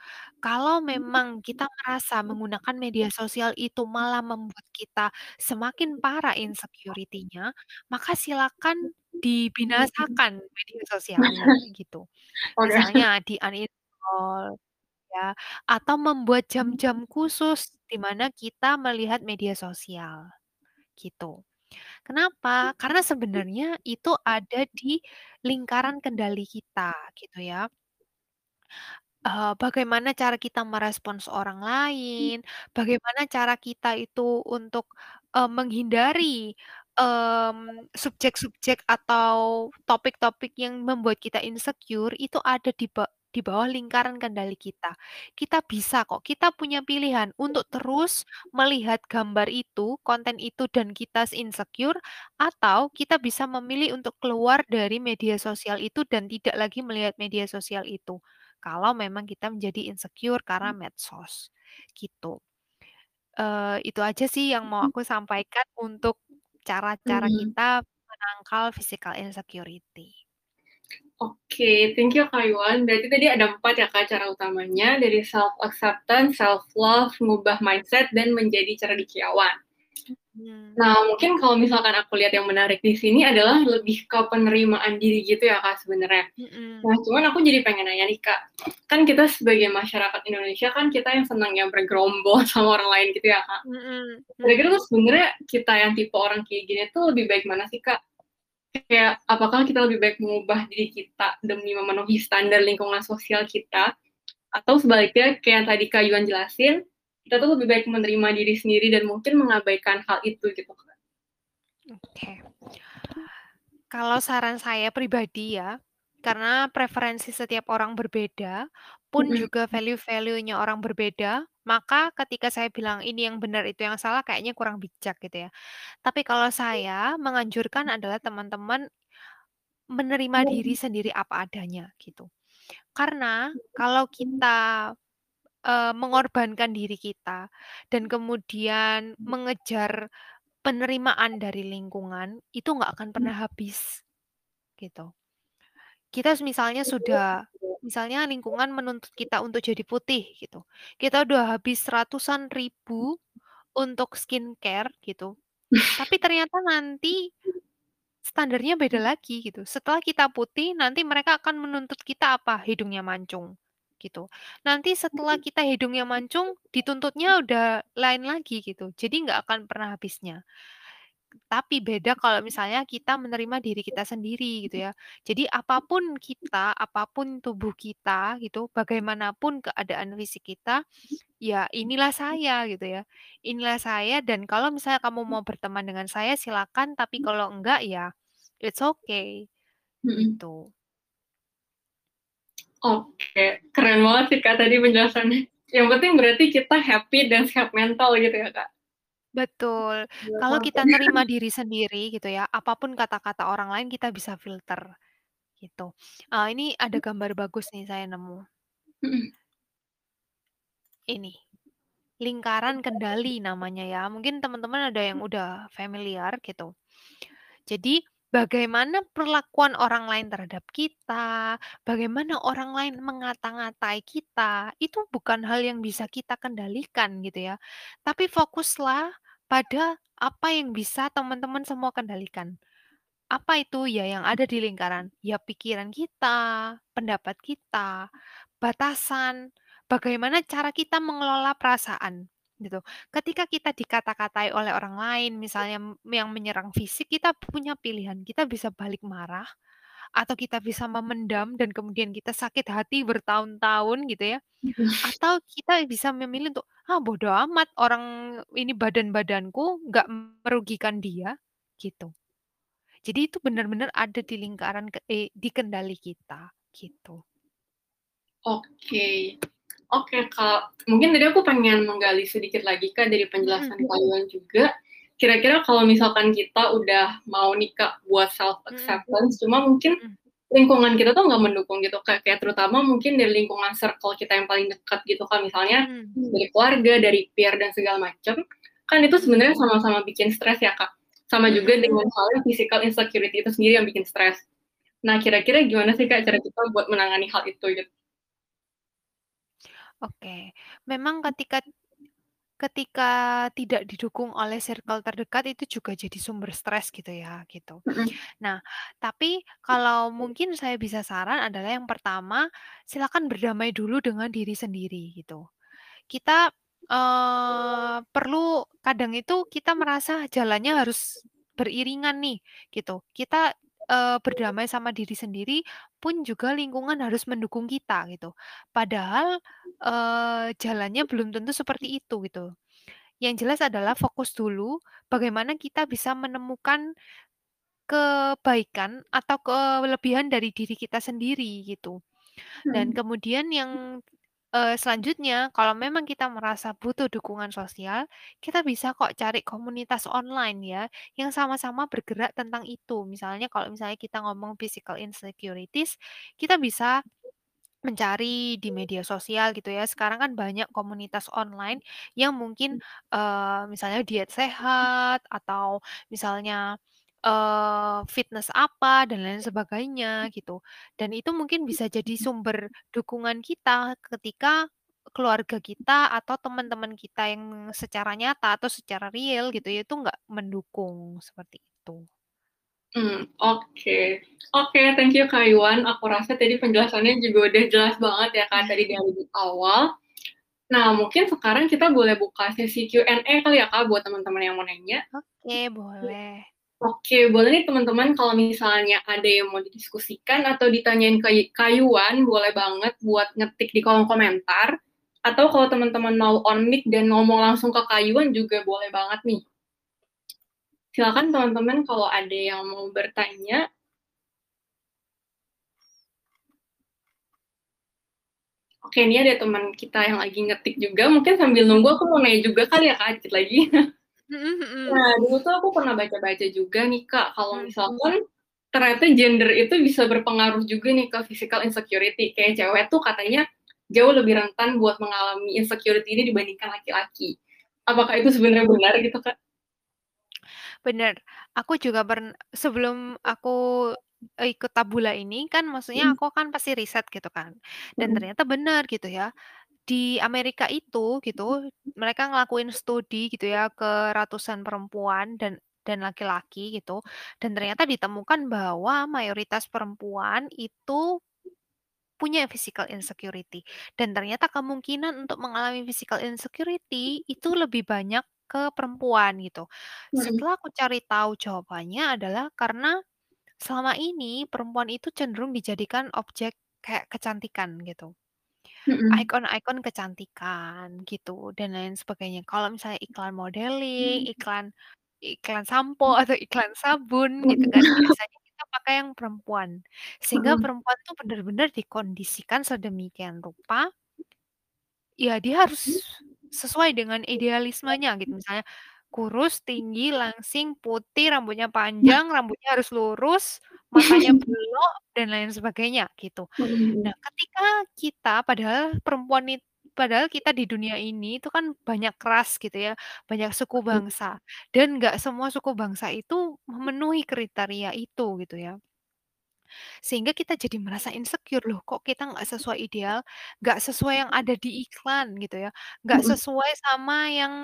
Kalau memang kita merasa menggunakan media sosial itu malah membuat kita semakin parah insecurity-nya, maka silakan dibinasakan media sosialnya, gitu. Oke. Misalnya di-uninstall ya, atau membuat jam-jam khusus di mana kita melihat media sosial, gitu. Kenapa? Karena sebenarnya itu ada di lingkaran kendali kita, gitu ya. Eee, bagaimana cara kita merespons orang lain, bagaimana cara kita itu untuk, eee, menghindari, mmm, subjek-subjek atau topik-topik yang membuat kita insecure, itu ada di ba di bawah lingkaran kendali kita. Kita bisa kok, kita punya pilihan untuk terus melihat gambar itu, konten itu, dan kita insecure, atau kita bisa memilih untuk keluar dari media sosial itu dan tidak lagi melihat media sosial itu. Kalau memang kita menjadi insecure karena medsos, gitu. Eee, itu aja sih yang mau aku sampaikan untuk cara-cara Mhm. kita menangkal physical insecurity. Oke, thank you Kak Yuan. Berarti tadi ada 4 ya Kak cara utamanya, dari self acceptance, self love, ngubah mindset, dan menjadi cendekiawan. Mhm. Nah, mungkin kalau misalkan aku lihat yang menarik di sini adalah lebih ke penerimaan diri gitu ya Kak sebenarnya. Mhm. Nah, cuman aku jadi pengen nanya nih Kak, kan kita sebagai masyarakat Indonesia kan kita yang senang yang bergerombol sama orang lain gitu ya Kak. Mhm Kira-kira mhm. tuh sebenarnya kita yang tipe orang kayak gini tuh lebih baik mana sih Kak? Kayak apakah kita lebih baik mengubah diri kita demi memenuhi standar lingkungan sosial kita, atau sebaliknya kayak yang tadi Kak Yuan jelasin, kita tuh lebih baik menerima diri sendiri dan mungkin mengabaikan hal itu gitu Kak? Oke. Kalau saran saya pribadi ya, karena preferensi setiap orang berbeda, pun Mhm. juga value-value-nya orang berbeda, maka ketika saya bilang ini yang benar, itu yang salah, kayaknya kurang bijak gitu ya. Tapi kalau saya menganjurkan adalah teman-teman menerima diri sendiri apa adanya, gitu. Karena kalau kita, eee, mengorbankan diri kita dan kemudian mengejar penerimaan dari lingkungan, itu nggak akan pernah habis, gitu. Kita misalnya sudah misalnya lingkungan menuntut kita untuk jadi putih gitu, kita udah habis ratusan ribu untuk skincare gitu, tapi ternyata nanti standarnya beda lagi gitu. Setelah kita putih, nanti mereka akan menuntut kita apa? Hidungnya mancung, gitu. Nanti setelah kita hidungnya mancung, dituntutnya udah lain lagi gitu, jadi nggak akan pernah habisnya. Tapi beda kalau misalnya kita menerima diri kita sendiri gitu ya. Jadi apa pun kita, apa pun tubuh kita gitu, bagaimanapun keadaan fisik kita, ya inilah saya gitu ya. Inilah saya dan kalau misalnya kamu mau berteman dengan saya silakan, tapi kalau enggak ya it's okay, Mhm. gitu. Oke, keren banget sih Kak tadi penjelasannya. Yang penting berarti kita happy dan sehat mental gitu ya Kak? Betul. Kalau kita nerima diri sendiri gitu ya, apa pun kata-kata orang lain kita bisa filter, gitu. Eee, ini ada gambar bagus nih saya nemu. Mhm. Ini, lingkaran kendali namanya ya, mungkin teman-teman ada yang udah familiar gitu. Jadi, bagaimana perlakuan orang lain terhadap kita, bagaimana orang lain mengata-ngatai kita, itu bukan hal yang bisa kita kendalikan gitu ya. Tapi fokuslah pada apa yang bisa teman-teman semua kendalikan. Apa itu? Ya yang ada di lingkaran, ya pikiran kita, pendapat kita, batasan, bagaimana cara kita mengelola perasaan, gitu. Ketika kita dikata-katai oleh orang lain, misalnya yang menyerang fisik, kita punya pilihan, kita bisa balik marah atau kita bisa memendam dan kemudian kita sakit hati bertahun-tahun gitu ya, atau kita bisa memilih untuk, "Ah, bodo amat orang ini badan-badanku nggak merugikan dia," gitu. Jadi itu benar-benar ada di lingkaran eh, di kendali kita, gitu. Oke. Oke, Kak. Mungkin tadi aku pengen menggali sedikit lagi, Kak, dari penjelasan Mhm. Kak juga. Kira-kira kalau misalkan kita udah mau nih, Kak, buat self Mhm. acceptance, cuma mungkin lingkungan kita tuh nggak mendukung gitu, Kak. Kayak terutama mungkin dari lingkungan circle kita yang paling dekat gitu, Kak. Misalnya Mhm. dari keluarga, dari peer, dan segala macam. Kan itu sebenarnya sama-sama bikin stres ya, Kak. Sama juga dengan halnya physical insecurity itu sendiri yang bikin stres. Nah, kira-kira gimana sih, Kak, cara kita buat menangani hal itu gitu? Oke. Memang ketika ketika tidak didukung oleh circle terdekat itu juga jadi sumber stres gitu ya, gitu. Mhm. Nah, tapi kalau mungkin saya bisa saran adalah yang pertama, silakan berdamai dulu dengan diri sendiri gitu. Kita, eee, perlu kadang itu kita merasa jalannya harus beriringan nih, gitu. Kita, eee, berdamai sama diri sendiri pun juga lingkungan harus mendukung kita gitu. Padahal, eee, jalannya belum tentu seperti itu gitu. Yang jelas adalah fokus dulu bagaimana kita bisa menemukan kebaikan atau kelebihan dari diri kita sendiri gitu. Dan Mhm. kemudian yang, eee, selanjutnya kalau memang kita merasa butuh dukungan sosial, kita bisa kok cari komunitas online ya, yang sama-sama bergerak tentang itu. Misalnya kalau misalnya kita ngomong physical insecurities, kita bisa mencari di media sosial gitu ya. Sekarang kan banyak komunitas online yang mungkin, eee, misalnya diet sehat atau misalnya, eee, fitness apa dan lain sebagainya gitu. Dan itu mungkin bisa jadi sumber dukungan kita ketika keluarga kita atau teman-teman kita yang secara nyata atau secara real gitu ya, itu nggak mendukung, seperti itu. Mmm, oke. Oke, thank you, Kak Iwan. Aku rasa tadi penjelasannya juga udah jelas banget ya, Kak, tadi dari awal. Nah, mungkin sekarang kita boleh buka sesi Q&A kali ya, Kak, buat teman-teman yang mau nanya. Oke, boleh. Oke, boleh nih teman-teman kalau misalnya ada yang mau didiskusikan atau ditanyain Kak Iwan, boleh banget buat ngetik di kolom komentar. Atau kalau teman-teman mau on mic dan ngomong langsung ke Kak Iwan juga boleh banget nih. Silakan teman-teman kalau ada yang mau bertanya. Oke, ini ada teman kita yang lagi ngetik juga, mungkin sambil nunggu aku mau nanya juga kali ya, Kak, lagi. Mhm mhm. Nah, dulu tuh aku pernah baca-baca juga nih, Kak, kalau misalkan ternyata gender itu bisa berpengaruh juga nih ke physical insecurity. Kayak cewek tuh katanya jauh lebih rentan buat mengalami insecurity ini dibandingkan laki-laki. Apakah itu sebenarnya benar gitu, Kak? Bener. Aku juga pern sebelum aku ikut Tabula ini kan maksudnya aku kan pasti riset gitu kan. Dan ternyata benar gitu ya. Di Amerika itu gitu, mereka ngelakuin studi gitu ya ke ratusan perempuan dan dan laki-laki gitu. Dan ternyata ditemukan bahwa mayoritas perempuan itu punya physical insecurity. Dan ternyata kemungkinan untuk mengalami physical insecurity itu lebih banyak ke perempuan gitu. Mhm. Setelah aku cari tahu jawabannya adalah karena selama ini perempuan itu cenderung dijadikan objek kayak kecantikan gitu. Mhm. Ikon-ikon kecantikan gitu dan lain sebagainya. Kalau misalnya iklan modeling, iklan iklan sampo atau iklan sabun gitu kan, Mhm. biasanya kita pakai yang perempuan. Sehingga Mhm. perempuan tuh benar-benar dikondisikan sedemikian rupa ya dia harus sesuai dengan idealismenya gitu. Misalnya kurus, tinggi, langsing, putih, rambutnya panjang, rambutnya harus lurus, matanya belok, dan lain sebagainya gitu. Nah, ketika kita padahal perempuan it padahal kita di dunia ini itu kan banyak ras gitu ya, banyak suku bangsa, dan nggak semua suku bangsa itu memenuhi kriteria itu gitu ya. Sehingga kita jadi merasa insecure, "Loh kok kita nggak sesuai ideal, nggak sesuai yang ada di iklan," gitu ya, nggak sesuai sama yang,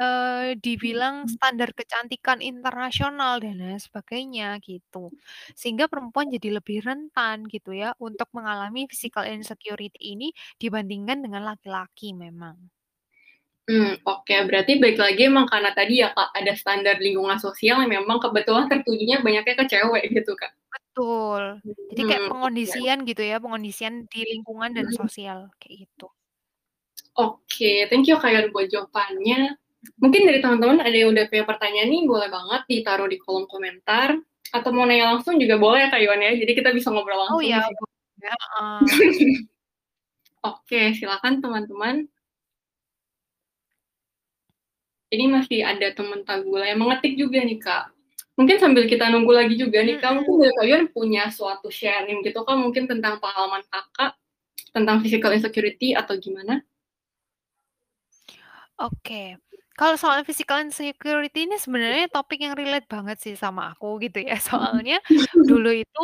eee, dibilang standar kecantikan internasional dan lain sebagainya gitu. Sehingga perempuan jadi lebih rentan gitu ya untuk mengalami physical insecurity ini dibandingkan dengan laki-laki memang. Mmm, oke. Berarti balik lagi emang karena tadi ya, Kak, ada standar lingkungan sosial yang memang kebetulan tertujunya banyaknya ke cewek gitu, Kak? Betul. Jadi kayak Mhm, oke. pengondisian gitu ya, pengondisian di lingkungan dan Mhm. sosial, kayak gitu. Oke, thank you Kak, Yon, buat jawabannya. Mungkin dari teman-teman ada yang udah punya pertanyaan nih, boleh banget ditaruh di kolom komentar, atau mau nanya langsung juga boleh ya Kak Yon ya, jadi kita bisa ngobrol Oh langsung ya, di sini. boleh, heeh. Oke, silakan teman-teman. Ini masih ada teman Tagula yang mengetik juga nih, Kak. Mungkin sambil kita nunggu lagi juga nih, Kak, mungkin dari Kak Yon punya suatu sharing gitu Kak, mungkin tentang pengalaman Kakak, tentang physical insecurity atau gimana? Oke. Kalau soal physical insecurity ini sebenarnya topik yang relate banget sih sama aku gitu ya. Soalnya dulu itu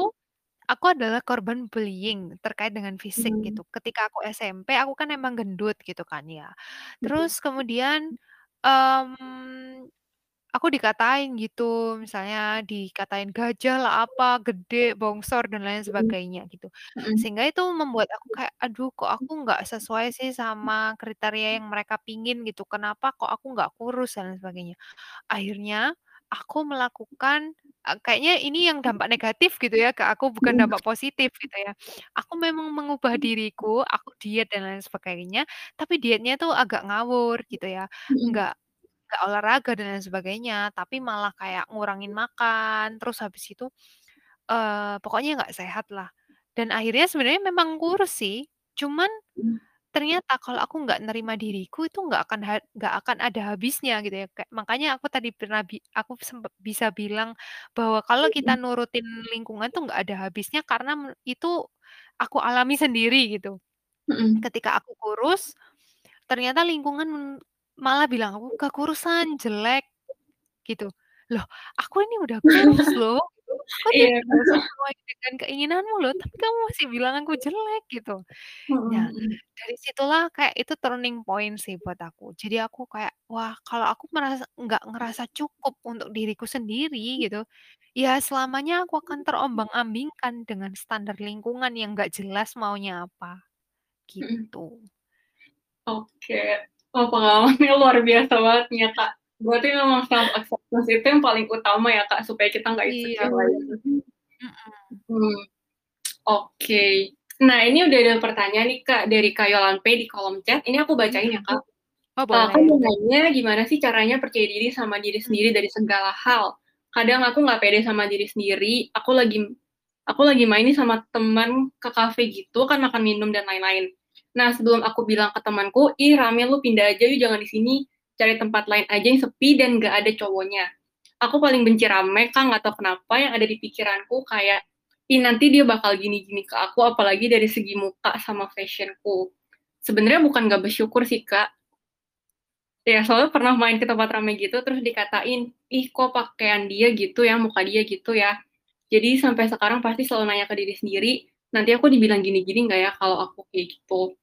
aku adalah korban bullying terkait dengan fisik Mmm. gitu. Ketika aku SMP, aku kan emang gendut gitu kan ya. Mhm. Terus kemudian, mmm, aku dikatain gitu, misalnya dikatain gajah lah, apa, gede, bongsor, dan lain Mhm. sebagainya gitu. Mhm. Sehingga itu membuat aku kayak, "Aduh kok aku nggak sesuai sih sama kriteria yang mereka pingin gitu, kenapa kok aku nggak kurus?" Dan lain sebagainya. Akhirnya aku melakukan eee, kayaknya ini yang dampak negatif gitu ya ke aku, bukan Mhm. dampak positif gitu ya. Aku memang mengubah diriku, aku diet dan lain sebagainya, tapi dietnya tuh agak ngawur gitu ya, Mhm. nggak nggak olahraga dan lain sebagainya, tapi malah kayak ngurangin makan, terus habis itu, eee, pokoknya nggak sehat lah. Dan akhirnya sebenarnya memang kurus sih, cuman Mmm. ternyata kalau aku nggak nerima diriku itu nggak akan nggak akan ada habisnya gitu ya, kayak makanya aku tadi pernah bi aku bisa bilang bahwa kalau kita Mhm. nurutin lingkungan tuh nggak ada habisnya karena itu aku alami sendiri gitu. Mhm. Ketika aku kurus, ternyata lingkungan malah bilang aku kekurusan, jelek, gitu. Loh, aku ini udah kurus loh, gitu, aku Iya. tidak sesuai dengan keinginanmu loh, tapi kamu masih bilang aku jelek, gitu. Nah, mhm. dari situlah kayak itu turning point sih buat aku. Jadi aku kayak, wah kalau aku merasa nggak ngerasa cukup untuk diriku sendiri gitu, ya selamanya aku akan terombang-ambingkan dengan standar lingkungan yang nggak jelas maunya apa, gitu. Oke. Wah, pengalamannya luar biasa banget nih ya, Kak. Berarti memang self acceptance itu yang paling utama ya, Kak, supaya kita nggak Iya, insecure lagi. mhm. Mhm. Oke. Nah, ini udah ada pertanyaan nih, Kak, dari Kak Yolampe di kolom chat, ini aku bacain ya. Kak. Oh boleh. mau nanya gimana sih caranya percaya diri sama diri sendiri dari segala hal? Kadang aku nggak pede sama diri sendiri, aku lagi aku lagi main nih sama teman ke kafe gitu kan makan minum dan lain-lain. Nah, sebelum aku bilang ke temanku, "Ih rame lu pindah aja yuk jangan di sini, cari tempat lain aja yang sepi dan nggak ada cowoknya." Aku paling benci rame, Kak, nggak tahu kenapa yang ada di pikiranku kayak, "Ih nanti dia bakal gini-gini ke aku," apalagi dari segi muka sama fashion-ku. Sebenarnya bukan nggak bersyukur sih, Kak. Ya, soalnya pernah main ke tempat rame gitu, terus dikatain, "Ih, kok pakaian dia gitu ya, muka dia gitu ya." Jadi sampai sekarang pasti selalu nanya ke diri sendiri, "Nanti aku dibilang gini-gini nggak ya kalau aku kayak gitu?"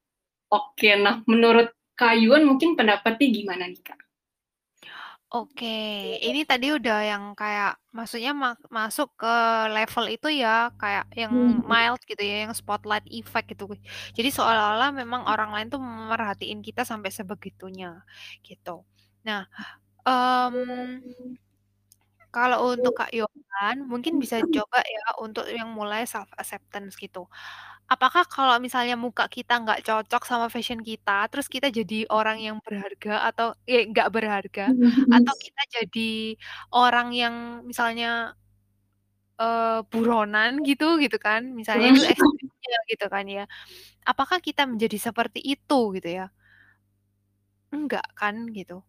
Oke, nah menurut Kak Yuan mungkin pendapatnya gimana nih, Kak? Oke, ini tadi udah yang kayak maksudnya ma masuk ke level itu ya, kayak yang Mhm. mild gitu ya, yang spotlight effect gitu. Jadi seolah-olah memang orang lain tuh merhatiin kita sampai sebegitunya, gitu. Nah, mmm, kalau untuk Kak Yohan, mungkin bisa coba ya untuk yang mulai self acceptance gitu. Apakah kalau misalnya muka kita nggak cocok sama fashion kita, terus kita jadi orang yang berharga atau eh, nggak berharga, Mhm mhm. atau kita jadi orang yang misalnya eee, buronan gitu gitu kan, misalnya itu ekstrimnya gitu kan ya. Apakah kita menjadi seperti itu gitu ya? Enggak kan gitu.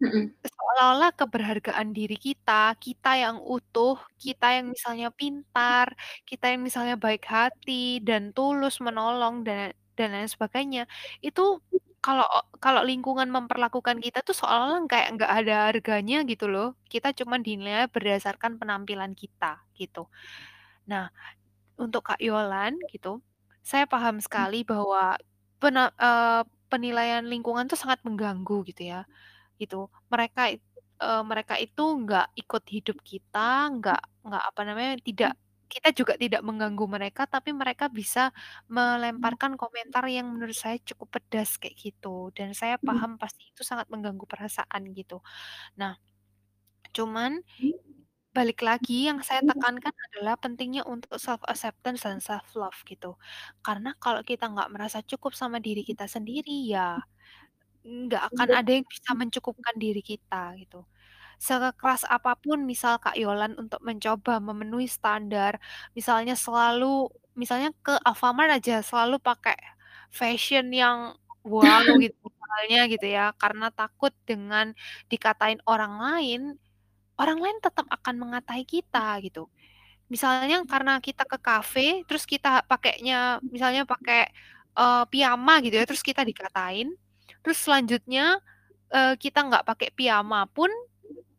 Mhm. Seolah-olah keberhargaan diri kita, kita yang utuh, kita yang misalnya pintar, kita yang misalnya baik hati dan tulus menolong dan dan lain sebagainya, itu kalau kalau lingkungan memperlakukan kita tuh seolah-olah kayak nggak ada harganya gitu loh. Kita cuma dinilai berdasarkan penampilan kita, gitu. Nah, untuk Kak Yolan gitu, saya paham sekali bahwa pena eee, penilaian lingkungan tuh sangat mengganggu gitu ya, gitu. Mereka eee, mereka itu nggak ikut hidup kita, nggak nggak apa namanya, tidak kita juga tidak mengganggu mereka, tapi mereka bisa melemparkan komentar yang menurut saya cukup pedas kayak gitu, dan saya Mhm. paham pasti itu sangat mengganggu perasaan gitu. Nah, cuman Balik lagi yang saya tekankan adalah pentingnya untuk self acceptance dan self love gitu. Karena kalau kita nggak merasa cukup sama diri kita sendiri, ya nggak akan ada yang bisa mencukupkan diri kita gitu. Sekeras apa pun misal Kak Yolan untuk mencoba memenuhi standar, misalnya selalu misalnya ke Alfamart aja selalu pakai fashion yang wow gitu misalnya gitu ya, karena takut dengan dikatain orang lain, orang lain tetap akan mengatai kita gitu. Misalnya karena kita ke kafe, terus kita pakainya misalnya pakai, eee, piyama gitu ya, terus kita dikatain, terus selanjutnya, eee, kita nggak pakai piyama pun,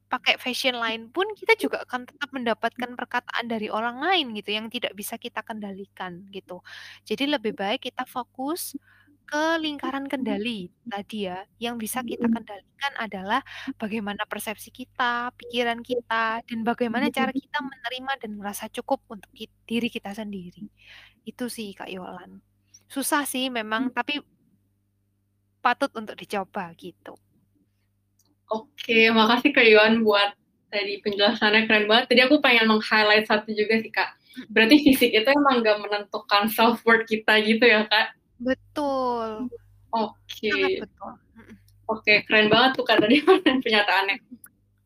pakai fashion lain pun, kita juga akan tetap mendapatkan perkataan dari orang lain gitu, yang tidak bisa kita kendalikan gitu. Jadi lebih baik kita fokus ke lingkaran kendali tadi ya, yang bisa kita kendalikan adalah bagaimana persepsi kita, pikiran kita, dan bagaimana cara kita menerima dan merasa cukup untuk diri kita sendiri. Itu sih Kak Yolan. Susah sih memang, tapi patut untuk dicoba gitu. Oke, makasih Kak Yuan buat tadi penjelasannya keren banget. Tadi aku pengen meng-highlight satu juga sih Kak. Berarti fisik itu emang gak menentukan self worth kita gitu ya Kak? Betul. Oke. Betul. Oke, keren banget tuh Kak tadi penyataannya.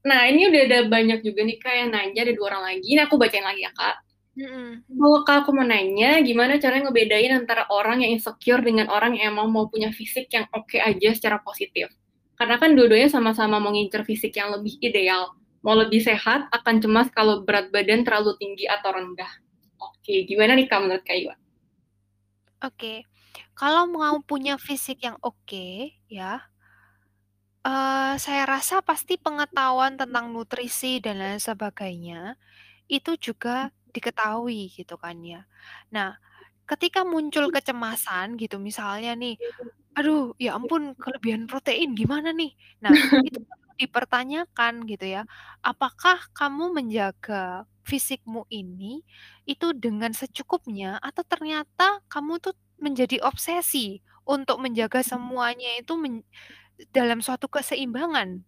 Nah, ini udah ada banyak juga nih Kak yang nanya, ada dua orang lagi. Ini aku bacain lagi ya Kak. Mhm. Kalau Kak aku mau nanya, gimana caranya ngebedain antara orang yang insecure dengan orang yang emang mau punya fisik yang oke aja secara positif? Karena kan dua-duanya sama-sama mau ngincer fisik yang lebih ideal. Mau lebih sehat, akan cemas kalau berat badan terlalu tinggi atau rendah. Oke, gimana nih Kak menurut Kak Iwan? Oke. Kalau mau punya fisik yang oke, ya eee, saya rasa pasti pengetahuan tentang nutrisi dan lain sebagainya, itu juga diketahui gitu kan ya. Nah, ketika muncul kecemasan gitu misalnya nih, "Aduh, ya ampun kelebihan protein gimana nih?" Nah, itu dipertanyakan gitu ya, apakah kamu menjaga fisikmu ini, itu dengan secukupnya atau ternyata kamu tuh menjadi obsesi untuk menjaga semuanya itu men dalam suatu keseimbangan,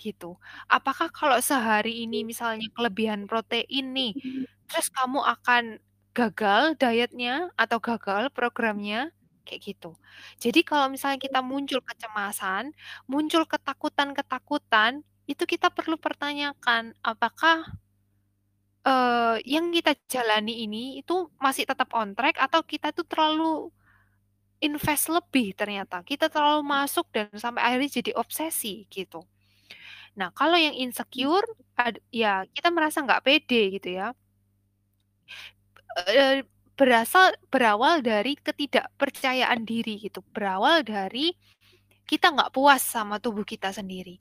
gitu. Apakah kalau sehari ini misalnya kelebihan protein nih, terus kamu akan gagal dietnya atau gagal programnya? Kayak gitu. Jadi kalau misalnya kita muncul kecemasan, muncul ketakutan-ketakutan, itu kita perlu pertanyakan, apakah eee, yang kita jalani ini itu masih tetap on track atau kita tuh terlalu invest lebih ternyata, kita terlalu masuk dan sampai akhirnya jadi obsesi gitu. Nah, kalau yang insecure ya kita merasa nggak pede gitu ya. Eee, berasal berawal dari ketidakpercayaan diri gitu, berawal dari kita nggak puas sama tubuh kita sendiri.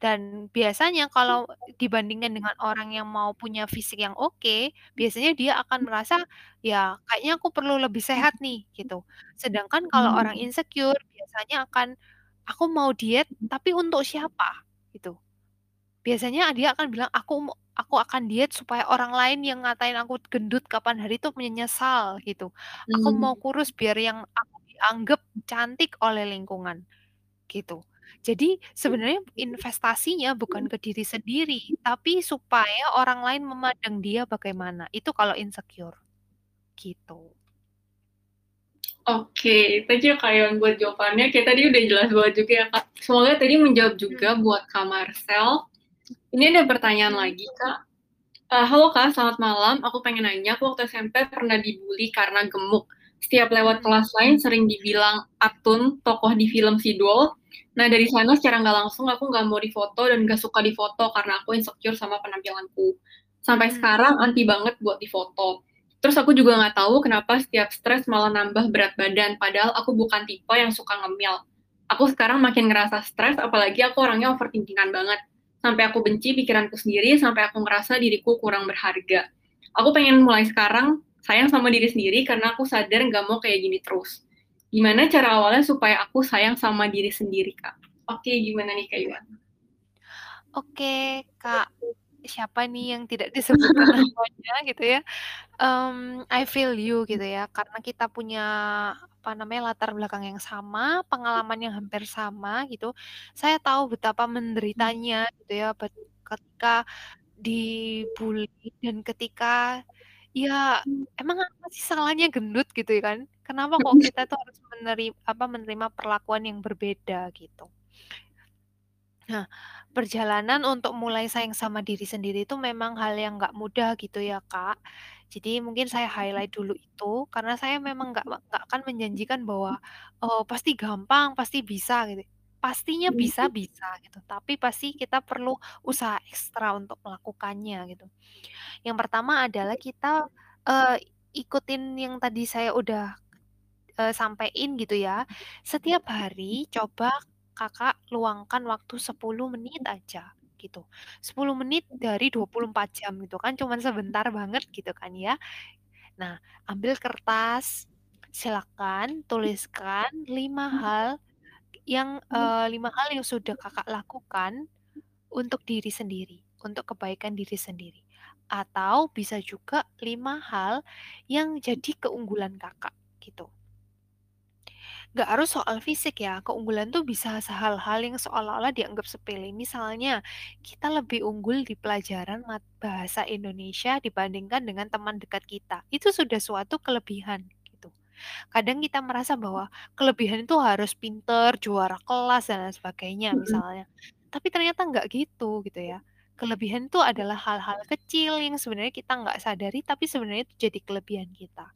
Dan biasanya kalau dibandingkan dengan orang yang mau punya fisik yang oke, biasanya dia akan merasa, "Ya kayaknya aku perlu lebih sehat nih," gitu. Sedangkan kalau orang insecure biasanya akan, "Aku mau diet, tapi untuk siapa?" Gitu. Biasanya dia akan bilang, "Aku aku akan diet supaya orang lain yang ngatain aku gendut kapan hari itu menyesal," gitu. "Aku mau kurus biar yang aku dianggap cantik oleh lingkungan," gitu. Jadi sebenarnya investasinya bukan ke diri sendiri, tapi supaya orang lain memandang dia bagaimana, itu kalau insecure, gitu. Oke, thank you Kak Yon buat jawabannya, kayak tadi udah jelas banget juga ya Kak. Semoga tadi menjawab juga Mhm. buat Kak Marcel. Ini ada pertanyaan lagi Kak. Eee, "Halo Kak, selamat malam, aku pengen nanya, aku waktu SMP pernah dibully karena gemuk. Setiap lewat kelas lain sering dibilang Atun, tokoh di film Sidul. Nah dari sana secara nggak langsung aku nggak mau difoto dan nggak suka difoto karena aku insecure sama penampilanku. Sampai Mhm. sekarang anti banget buat difoto. Terus aku juga nggak tahu kenapa setiap stres malah nambah berat badan, padahal aku bukan tipe yang suka ngemil. Aku sekarang makin ngerasa stres, apalagi aku orangnya overthinking-an banget. Sampai aku benci pikiranku sendiri, sampai aku ngerasa diriku kurang berharga. Aku pengen mulai sekarang sayang sama diri sendiri karena aku sadar nggak mau kayak gini terus. Gimana cara awalnya supaya aku sayang sama diri sendiri, Kak?" Oke, gimana nih Kak Iwan? Oke, Kak, siapa nih yang tidak disebutkan namanya gitu ya, mmm, I feel you gitu ya, karena kita punya apa namanya, latar belakang yang sama, pengalaman yang hampir sama gitu. Saya tahu betapa menderitanya gitu ya ketika dibully dan ketika ya emang apa sih salahnya gendut gitu ya kan? Kenapa kok kita tuh harus meneri apa, menerima perlakuan yang berbeda gitu. Nah, perjalanan untuk mulai sayang sama diri sendiri itu memang hal yang nggak mudah gitu ya, Kak. Jadi mungkin saya highlight dulu itu, karena saya memang nggak nggak akan menjanjikan bahwa, oh pasti gampang, pasti bisa gitu. Pastinya bisa bisa gitu, tapi pasti kita perlu usaha ekstra untuk melakukannya gitu. Yang pertama adalah kita, eee, ikutin yang tadi saya udah, eee, sampein gitu ya. Setiap hari coba Kakak luangkan waktu 10 menit aja gitu. 10 menit dari 24 jam gitu kan cuman sebentar banget gitu kan ya. Nah, ambil kertas, silakan tuliskan 5 hal yang, eee, 5 hal yang sudah Kakak lakukan untuk diri sendiri, untuk kebaikan diri sendiri. Atau bisa juga 5 hal yang jadi keunggulan Kakak gitu. Nggak harus soal fisik ya, keunggulan tuh bisa hal-hal yang seolah-olah dianggap sepele. Misalnya, kita lebih unggul di pelajaran mat bahasa Indonesia dibandingkan dengan teman dekat kita. Itu sudah suatu kelebihan gitu. Kadang kita merasa bahwa kelebihan itu harus pinter, juara kelas dan lain sebagainya Mhm. misalnya. Tapi ternyata nggak gitu gitu ya. Kelebihan itu adalah hal-hal kecil yang sebenarnya kita nggak sadari tapi sebenarnya itu jadi kelebihan kita.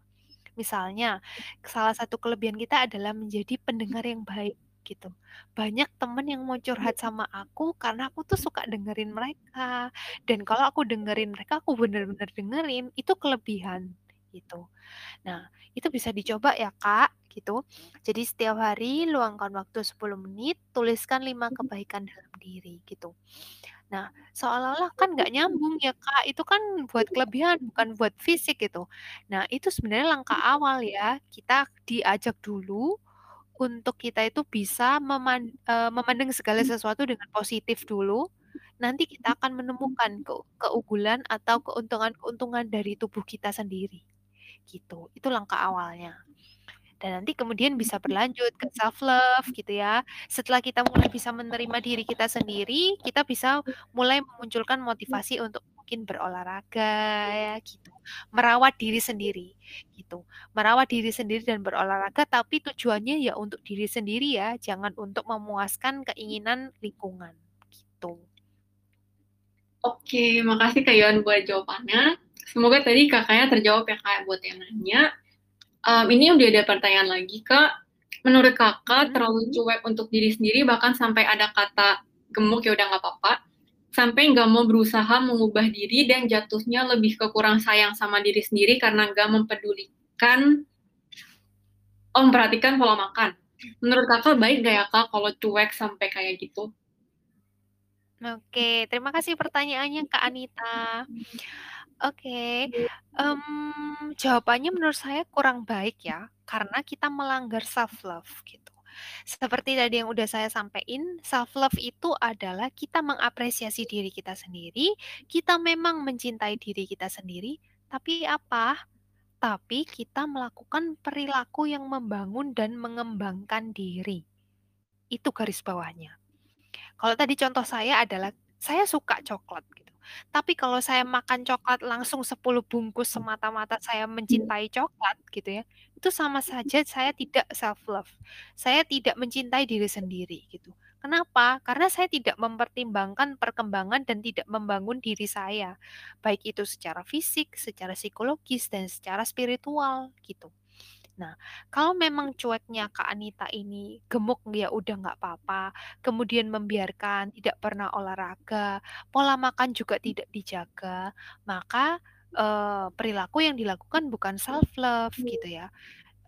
Misalnya, salah satu kelebihan kita adalah menjadi pendengar yang baik gitu. Banyak temen yang mau curhat sama aku karena aku tuh suka dengerin mereka. Dan kalau aku dengerin mereka, aku bener-bener dengerin, itu kelebihan gitu. Nah, itu bisa dicoba ya, Kak, gitu. Jadi setiap hari luangkan waktu 10 menit, tuliskan 5 kebaikan dalam diri gitu. Nah, seolah-olah kan nggak nyambung ya, Kak, itu kan buat kelebihan, bukan buat fisik gitu. Nah, itu sebenarnya langkah awal ya, kita diajak dulu untuk kita itu bisa meman memandang segala sesuatu dengan positif dulu, nanti kita akan menemukan ke keunggulan atau keuntungan-keuntungan dari tubuh kita sendiri, gitu. Itu langkah awalnya. Dan nanti kemudian bisa berlanjut ke self love gitu ya. Setelah kita mulai bisa menerima diri kita sendiri, kita bisa mulai memunculkan motivasi untuk mungkin berolahraga ya gitu. Merawat diri sendiri gitu. Merawat diri sendiri dan berolahraga tapi tujuannya ya untuk diri sendiri ya, jangan untuk memuaskan keinginan lingkungan gitu. Oke, makasih Kak Yon buat jawabannya. Semoga tadi Kakaknya terjawab ya Kak buat yang nanya. Um, ini udah ada pertanyaan lagi Kak. Menurut Kakak Mhm. terlalu cuek untuk diri sendiri bahkan sampai ada kata gemuk ya udah nggak apa-apa. Sampai nggak mau berusaha mengubah diri dan jatuhnya lebih ke kurang sayang sama diri sendiri karena nggak mempedulikan oh memperhatikan pola makan. Menurut Kakak baik nggak ya Kak kalau cuek sampai kayak gitu? Oke, terima kasih pertanyaannya Kak Anita. Oke, mmm, jawabannya menurut saya kurang baik ya, karena kita melanggar self love gitu. Seperti tadi yang udah saya sampein, self love itu adalah kita mengapresiasi diri kita sendiri, kita memang mencintai diri kita sendiri, tapi apa? Tapi kita melakukan perilaku yang membangun dan mengembangkan diri. Itu garis bawahnya. Kalau tadi contoh saya adalah, saya suka coklat gitu. Tapi kalau saya makan coklat langsung 10 bungkus semata-mata saya mencintai coklat gitu ya, itu sama saja saya tidak self love. Saya tidak mencintai diri sendiri gitu. Kenapa? Karena saya tidak mempertimbangkan perkembangan dan tidak membangun diri saya. Baik itu secara fisik, secara psikologis, dan secara spiritual gitu. Nah, kalau memang cueknya Kak Anita ini gemuk ya udah nggak apa-apa, kemudian membiarkan, tidak pernah olahraga, pola makan juga tidak dijaga, maka, eee, perilaku yang dilakukan bukan self love gitu ya.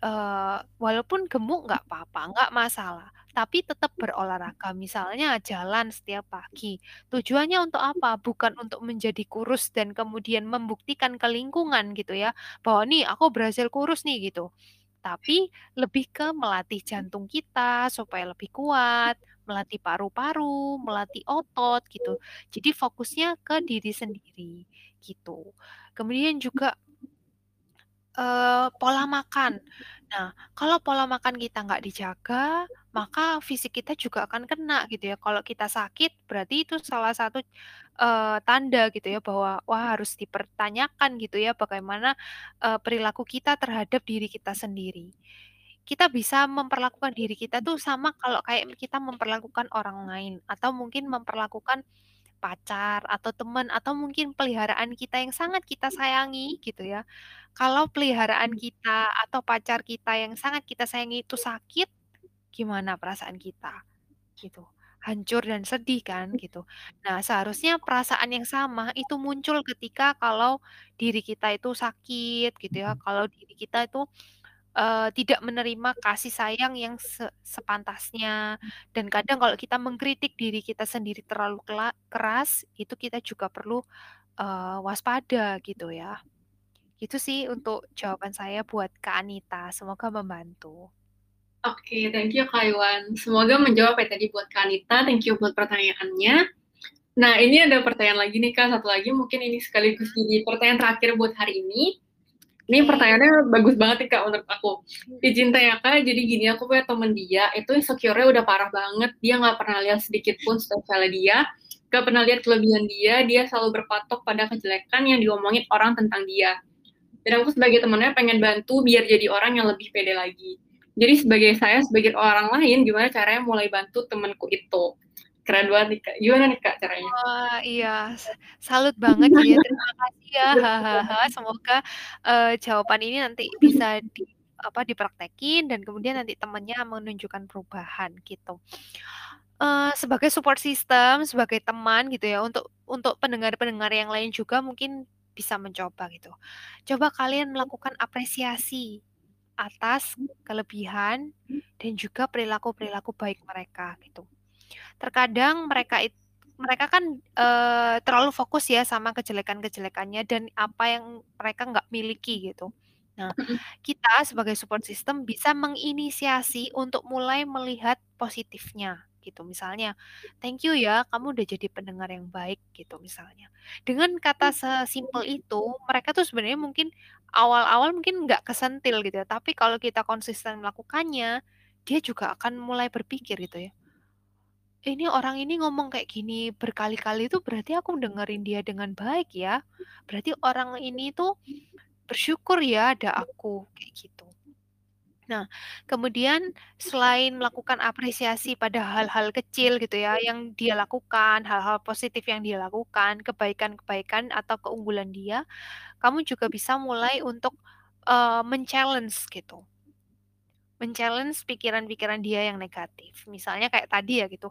Eee, walaupun gemuk nggak apa-apa, nggak masalah, tapi tetap berolahraga, misalnya jalan setiap pagi. Tujuannya untuk apa? Bukan untuk menjadi kurus dan kemudian membuktikan ke lingkungan gitu ya, bahwa, "Nih aku berhasil kurus nih," gitu. Tapi lebih ke melatih jantung kita supaya lebih kuat, melatih paru-paru, melatih otot gitu. Jadi fokusnya ke diri sendiri gitu. Kemudian juga Eee, pola makan. Nah, kalau pola makan kita nggak dijaga, maka fisik kita juga akan kena gitu ya. Kalau kita sakit, berarti itu salah satu, uh, tanda gitu ya bahwa wah harus dipertanyakan gitu ya bagaimana uh, perilaku kita terhadap diri kita sendiri. Kita bisa memperlakukan diri kita tuh sama kalau kayak kita memperlakukan orang lain atau mungkin memperlakukan pacar atau teman atau mungkin peliharaan kita yang sangat kita sayangi gitu ya. Kalau peliharaan kita atau pacar kita yang sangat kita sayangi itu sakit, gimana perasaan kita? Gitu. Hancur dan sedih kan gitu. Nah, seharusnya perasaan yang sama itu muncul ketika kalau diri kita itu sakit gitu ya. Kalau diri kita itu uh, tidak menerima kasih sayang yang se sepantasnya. Dan kadang kalau kita mengkritik diri kita sendiri terlalu keras, itu kita juga perlu uh, waspada gitu ya. Itu sih untuk jawaban saya buat Kak Anita, semoga membantu. Oke, okay, thank you Kak Iwan. Semoga menjawab ya tadi buat Kak Anita, thank you buat pertanyaannya. Nah, ini ada pertanyaan lagi nih Kak, satu lagi mungkin ini sekaligus jadi pertanyaan terakhir buat hari ini. Ini pertanyaannya bagus banget nih kak menurut aku. Izin tanya kak, jadi gini aku punya temen dia, itu insecure-nya udah parah banget. Dia nggak pernah lihat sedikit pun spesialnya dia, nggak pernah lihat kelebihan dia, dia selalu berpatok pada kejelekan yang diomongin orang tentang dia. Dan aku sebagai temennya pengen bantu biar jadi orang yang lebih pede lagi. Jadi sebagai saya, sebagai orang lain, gimana caranya mulai bantu temenku itu? keren banget nih kak. Gimana nih kak caranya? Wah iya, salut banget ya. Terima kasih ya. Semoga uh, jawaban ini nanti bisa di apa dipraktekin dan kemudian nanti temannya menunjukkan perubahan gitu. Uh, sebagai support system, sebagai teman gitu ya, untuk untuk pendengar-pendengar yang lain juga mungkin bisa mencoba gitu. Coba kalian melakukan apresiasi atas kelebihan dan juga perilaku-perilaku baik mereka gitu. Terkadang mereka itu mereka kan uh, terlalu fokus ya sama kejelekan-kejelekannya dan apa yang mereka nggak miliki gitu. Nah, kita sebagai support system bisa menginisiasi untuk mulai melihat positifnya gitu. Misalnya, thank you ya, kamu udah jadi pendengar yang baik gitu misalnya. Dengan kata sesimpel itu, mereka tuh sebenarnya mungkin awal-awal mungkin nggak kesentil gitu ya, tapi kalau kita konsisten melakukannya, dia juga akan mulai berpikir gitu ya ini orang ini ngomong kayak gini berkali-kali itu berarti aku dengerin dia dengan baik ya. Berarti orang ini tuh bersyukur ya ada aku kayak gitu. Nah, kemudian selain melakukan apresiasi pada hal-hal kecil gitu ya yang dia lakukan, hal-hal positif yang dia lakukan, kebaikan-kebaikan atau keunggulan dia, kamu juga bisa mulai untuk uh, men-challenge gitu men-challenge pikiran-pikiran dia yang negatif. Misalnya kayak tadi ya gitu,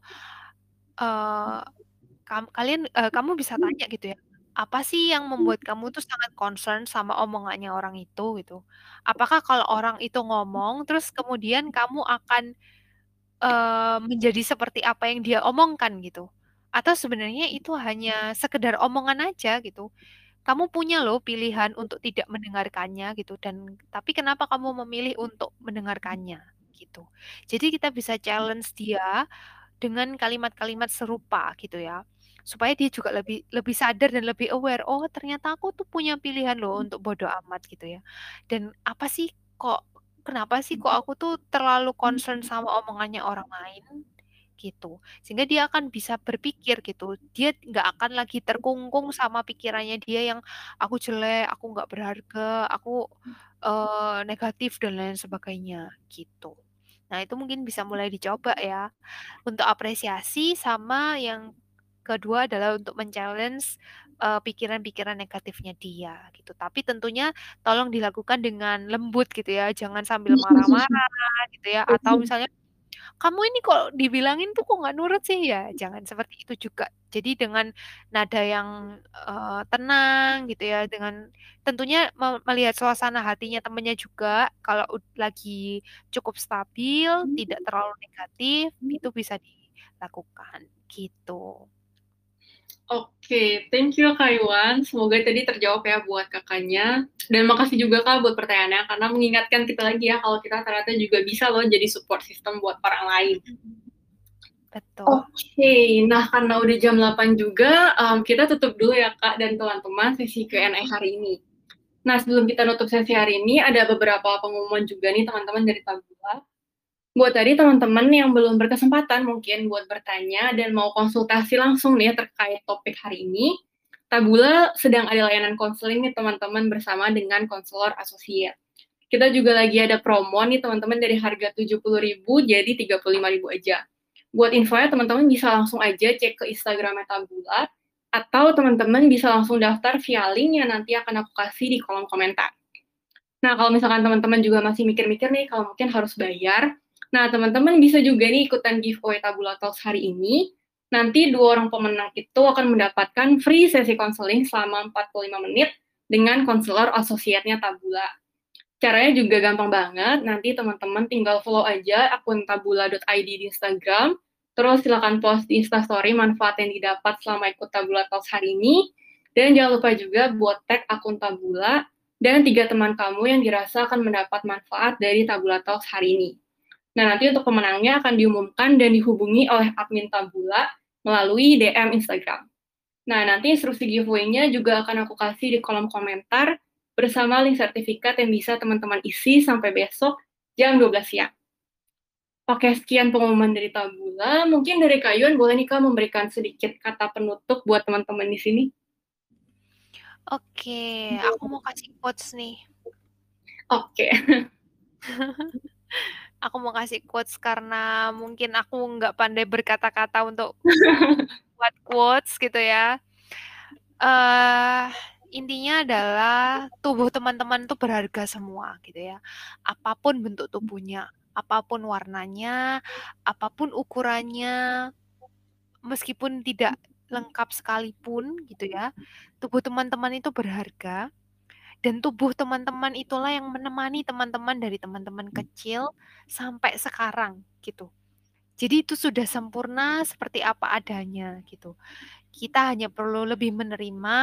uh, kam kalian uh, kamu bisa tanya gitu ya, "Apa sih yang membuat kamu tuh sangat concern sama omongannya orang itu?" Gitu. Apakah kalau orang itu ngomong terus kemudian kamu akan, menjadi seperti apa yang dia omongkan gitu? Atau sebenarnya itu hanya sekedar omongan aja gitu? kamu punya loh pilihan untuk tidak mendengarkannya gitu dan tapi kenapa kamu memilih untuk mendengarkannya gitu. Jadi kita bisa challenge dia dengan kalimat-kalimat serupa gitu ya. Supaya dia juga lebih lebih sadar dan lebih aware, oh ternyata aku tuh punya pilihan loh untuk bodoh amat gitu ya. Dan apa sih kok kenapa sih kok aku tuh terlalu concern sama omongannya orang lain gitu. Sehingga dia akan bisa berpikir gitu. Dia nggak akan lagi terkungkung sama pikirannya dia yang aku jelek, aku nggak berharga, aku uh, negatif dan lain sebagainya gitu. Nah, itu mungkin bisa mulai dicoba ya. Untuk apresiasi sama yang kedua adalah untuk men-challenge uh, pikiran-pikiran negatifnya dia gitu. Tapi tentunya tolong dilakukan dengan lembut gitu ya, jangan sambil marah-marah gitu ya. Atau misalnya kamu ini kok dibilangin tuh kok nggak nurut sih? Ya jangan seperti itu juga. Jadi dengan nada yang uh, tenang gitu ya. Dengan tentunya melihat suasana hatinya temennya juga kalau lagi cukup stabil tidak terlalu negatif itu bisa dilakukan gitu. Oke, thank you Kak Iwan. Semoga tadi terjawab ya buat kakaknya. Dan makasih juga Kak buat pertanyaannya, karena mengingatkan kita lagi ya kalau kita ternyata juga bisa loh jadi support system buat orang lain. Betul. Oke, nah karena udah jam 8 juga, um, kita tutup dulu ya Kak dan teman-teman sesi Q&A hari ini. Nah, sebelum kita nutup sesi hari ini, ada beberapa pengumuman juga nih teman-teman dari Tabula. Buat tadi teman-teman yang belum berkesempatan mungkin buat bertanya dan mau konsultasi langsung nih terkait topik hari ini, Tabula sedang ada layanan konseling nih teman-teman bersama dengan konselor asosiat. Kita juga lagi ada promo nih teman-teman dari harga 70.000 jadi 35.000 aja. Buat info ya teman-teman bisa langsung aja cek ke Instagram Tabula atau teman-teman bisa langsung daftar via link yang nanti akan aku kasih di kolom komentar. Nah, kalau misalkan teman-teman juga masih mikir-mikir nih kalau mungkin harus bayar, Nah, teman-teman bisa juga nih ikutan giveaway Tabula Talks hari ini. Nanti dua orang pemenang itu akan mendapatkan free sesi konseling selama 45 menit dengan konselor asosiatnya Tabula. Caranya juga gampang banget, nanti teman-teman tinggal follow aja akun tabula.id di Instagram, terus silakan post di Instastory manfaat yang didapat selama ikut Tabula Talks hari ini, dan jangan lupa juga buat tag akun Tabula dan tiga teman kamu yang dirasa akan mendapat manfaat dari Tabula Talks hari ini. Nah, nanti untuk pemenangnya akan diumumkan dan dihubungi oleh admin Tabula melalui DM Instagram. Nah, nanti instruksi giveaway-nya juga akan aku kasih di kolom komentar bersama link sertifikat yang bisa teman-teman isi sampai besok jam 12 siang. Oke, sekian pengumuman dari Tabula. Mungkin dari Kayun boleh nih Kak memberikan sedikit kata penutup buat teman-teman di sini? Oke, aku mau kasih quotes nih. Oke. aku mau kasih quotes karena mungkin aku nggak pandai berkata-kata untuk buat quotes gitu ya. Uh, intinya adalah tubuh teman-teman itu berharga semua gitu ya. Apa pun bentuk tubuhnya, apa pun warnanya, apa pun ukurannya, meskipun tidak lengkap sekalipun gitu ya, tubuh teman-teman itu berharga dan tubuh teman-teman itulah yang menemani teman-teman dari teman-teman kecil sampai sekarang gitu. Jadi itu sudah sempurna seperti apa adanya gitu. Kita hanya perlu lebih menerima,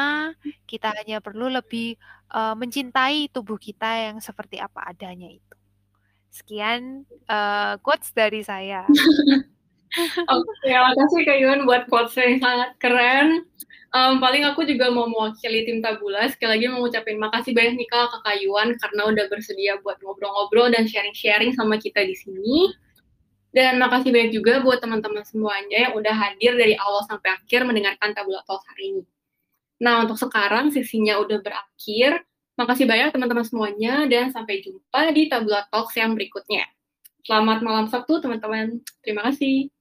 kita hanya perlu lebih uh, mencintai tubuh kita yang seperti apa adanya itu. Sekian uh, quotes dari saya. Oke, terima kasih Kak Yun buat quotes yang sangat keren. Um, paling aku juga mau mewakili tim Tabula. Sekali lagi mau ngucapin makasih banyak nih Kak, Kayuan karena udah bersedia buat ngobrol-ngobrol dan sharing-sharing sama kita di sini. Dan makasih banyak juga buat teman-teman semuanya yang udah hadir dari awal sampai akhir mendengarkan Tabula Talks hari ini. Nah, untuk sekarang sesinya udah berakhir. Makasih banyak teman-teman semuanya dan sampai jumpa di Tabula Talks yang berikutnya. Selamat malam Sabtu, teman-teman. Terima kasih.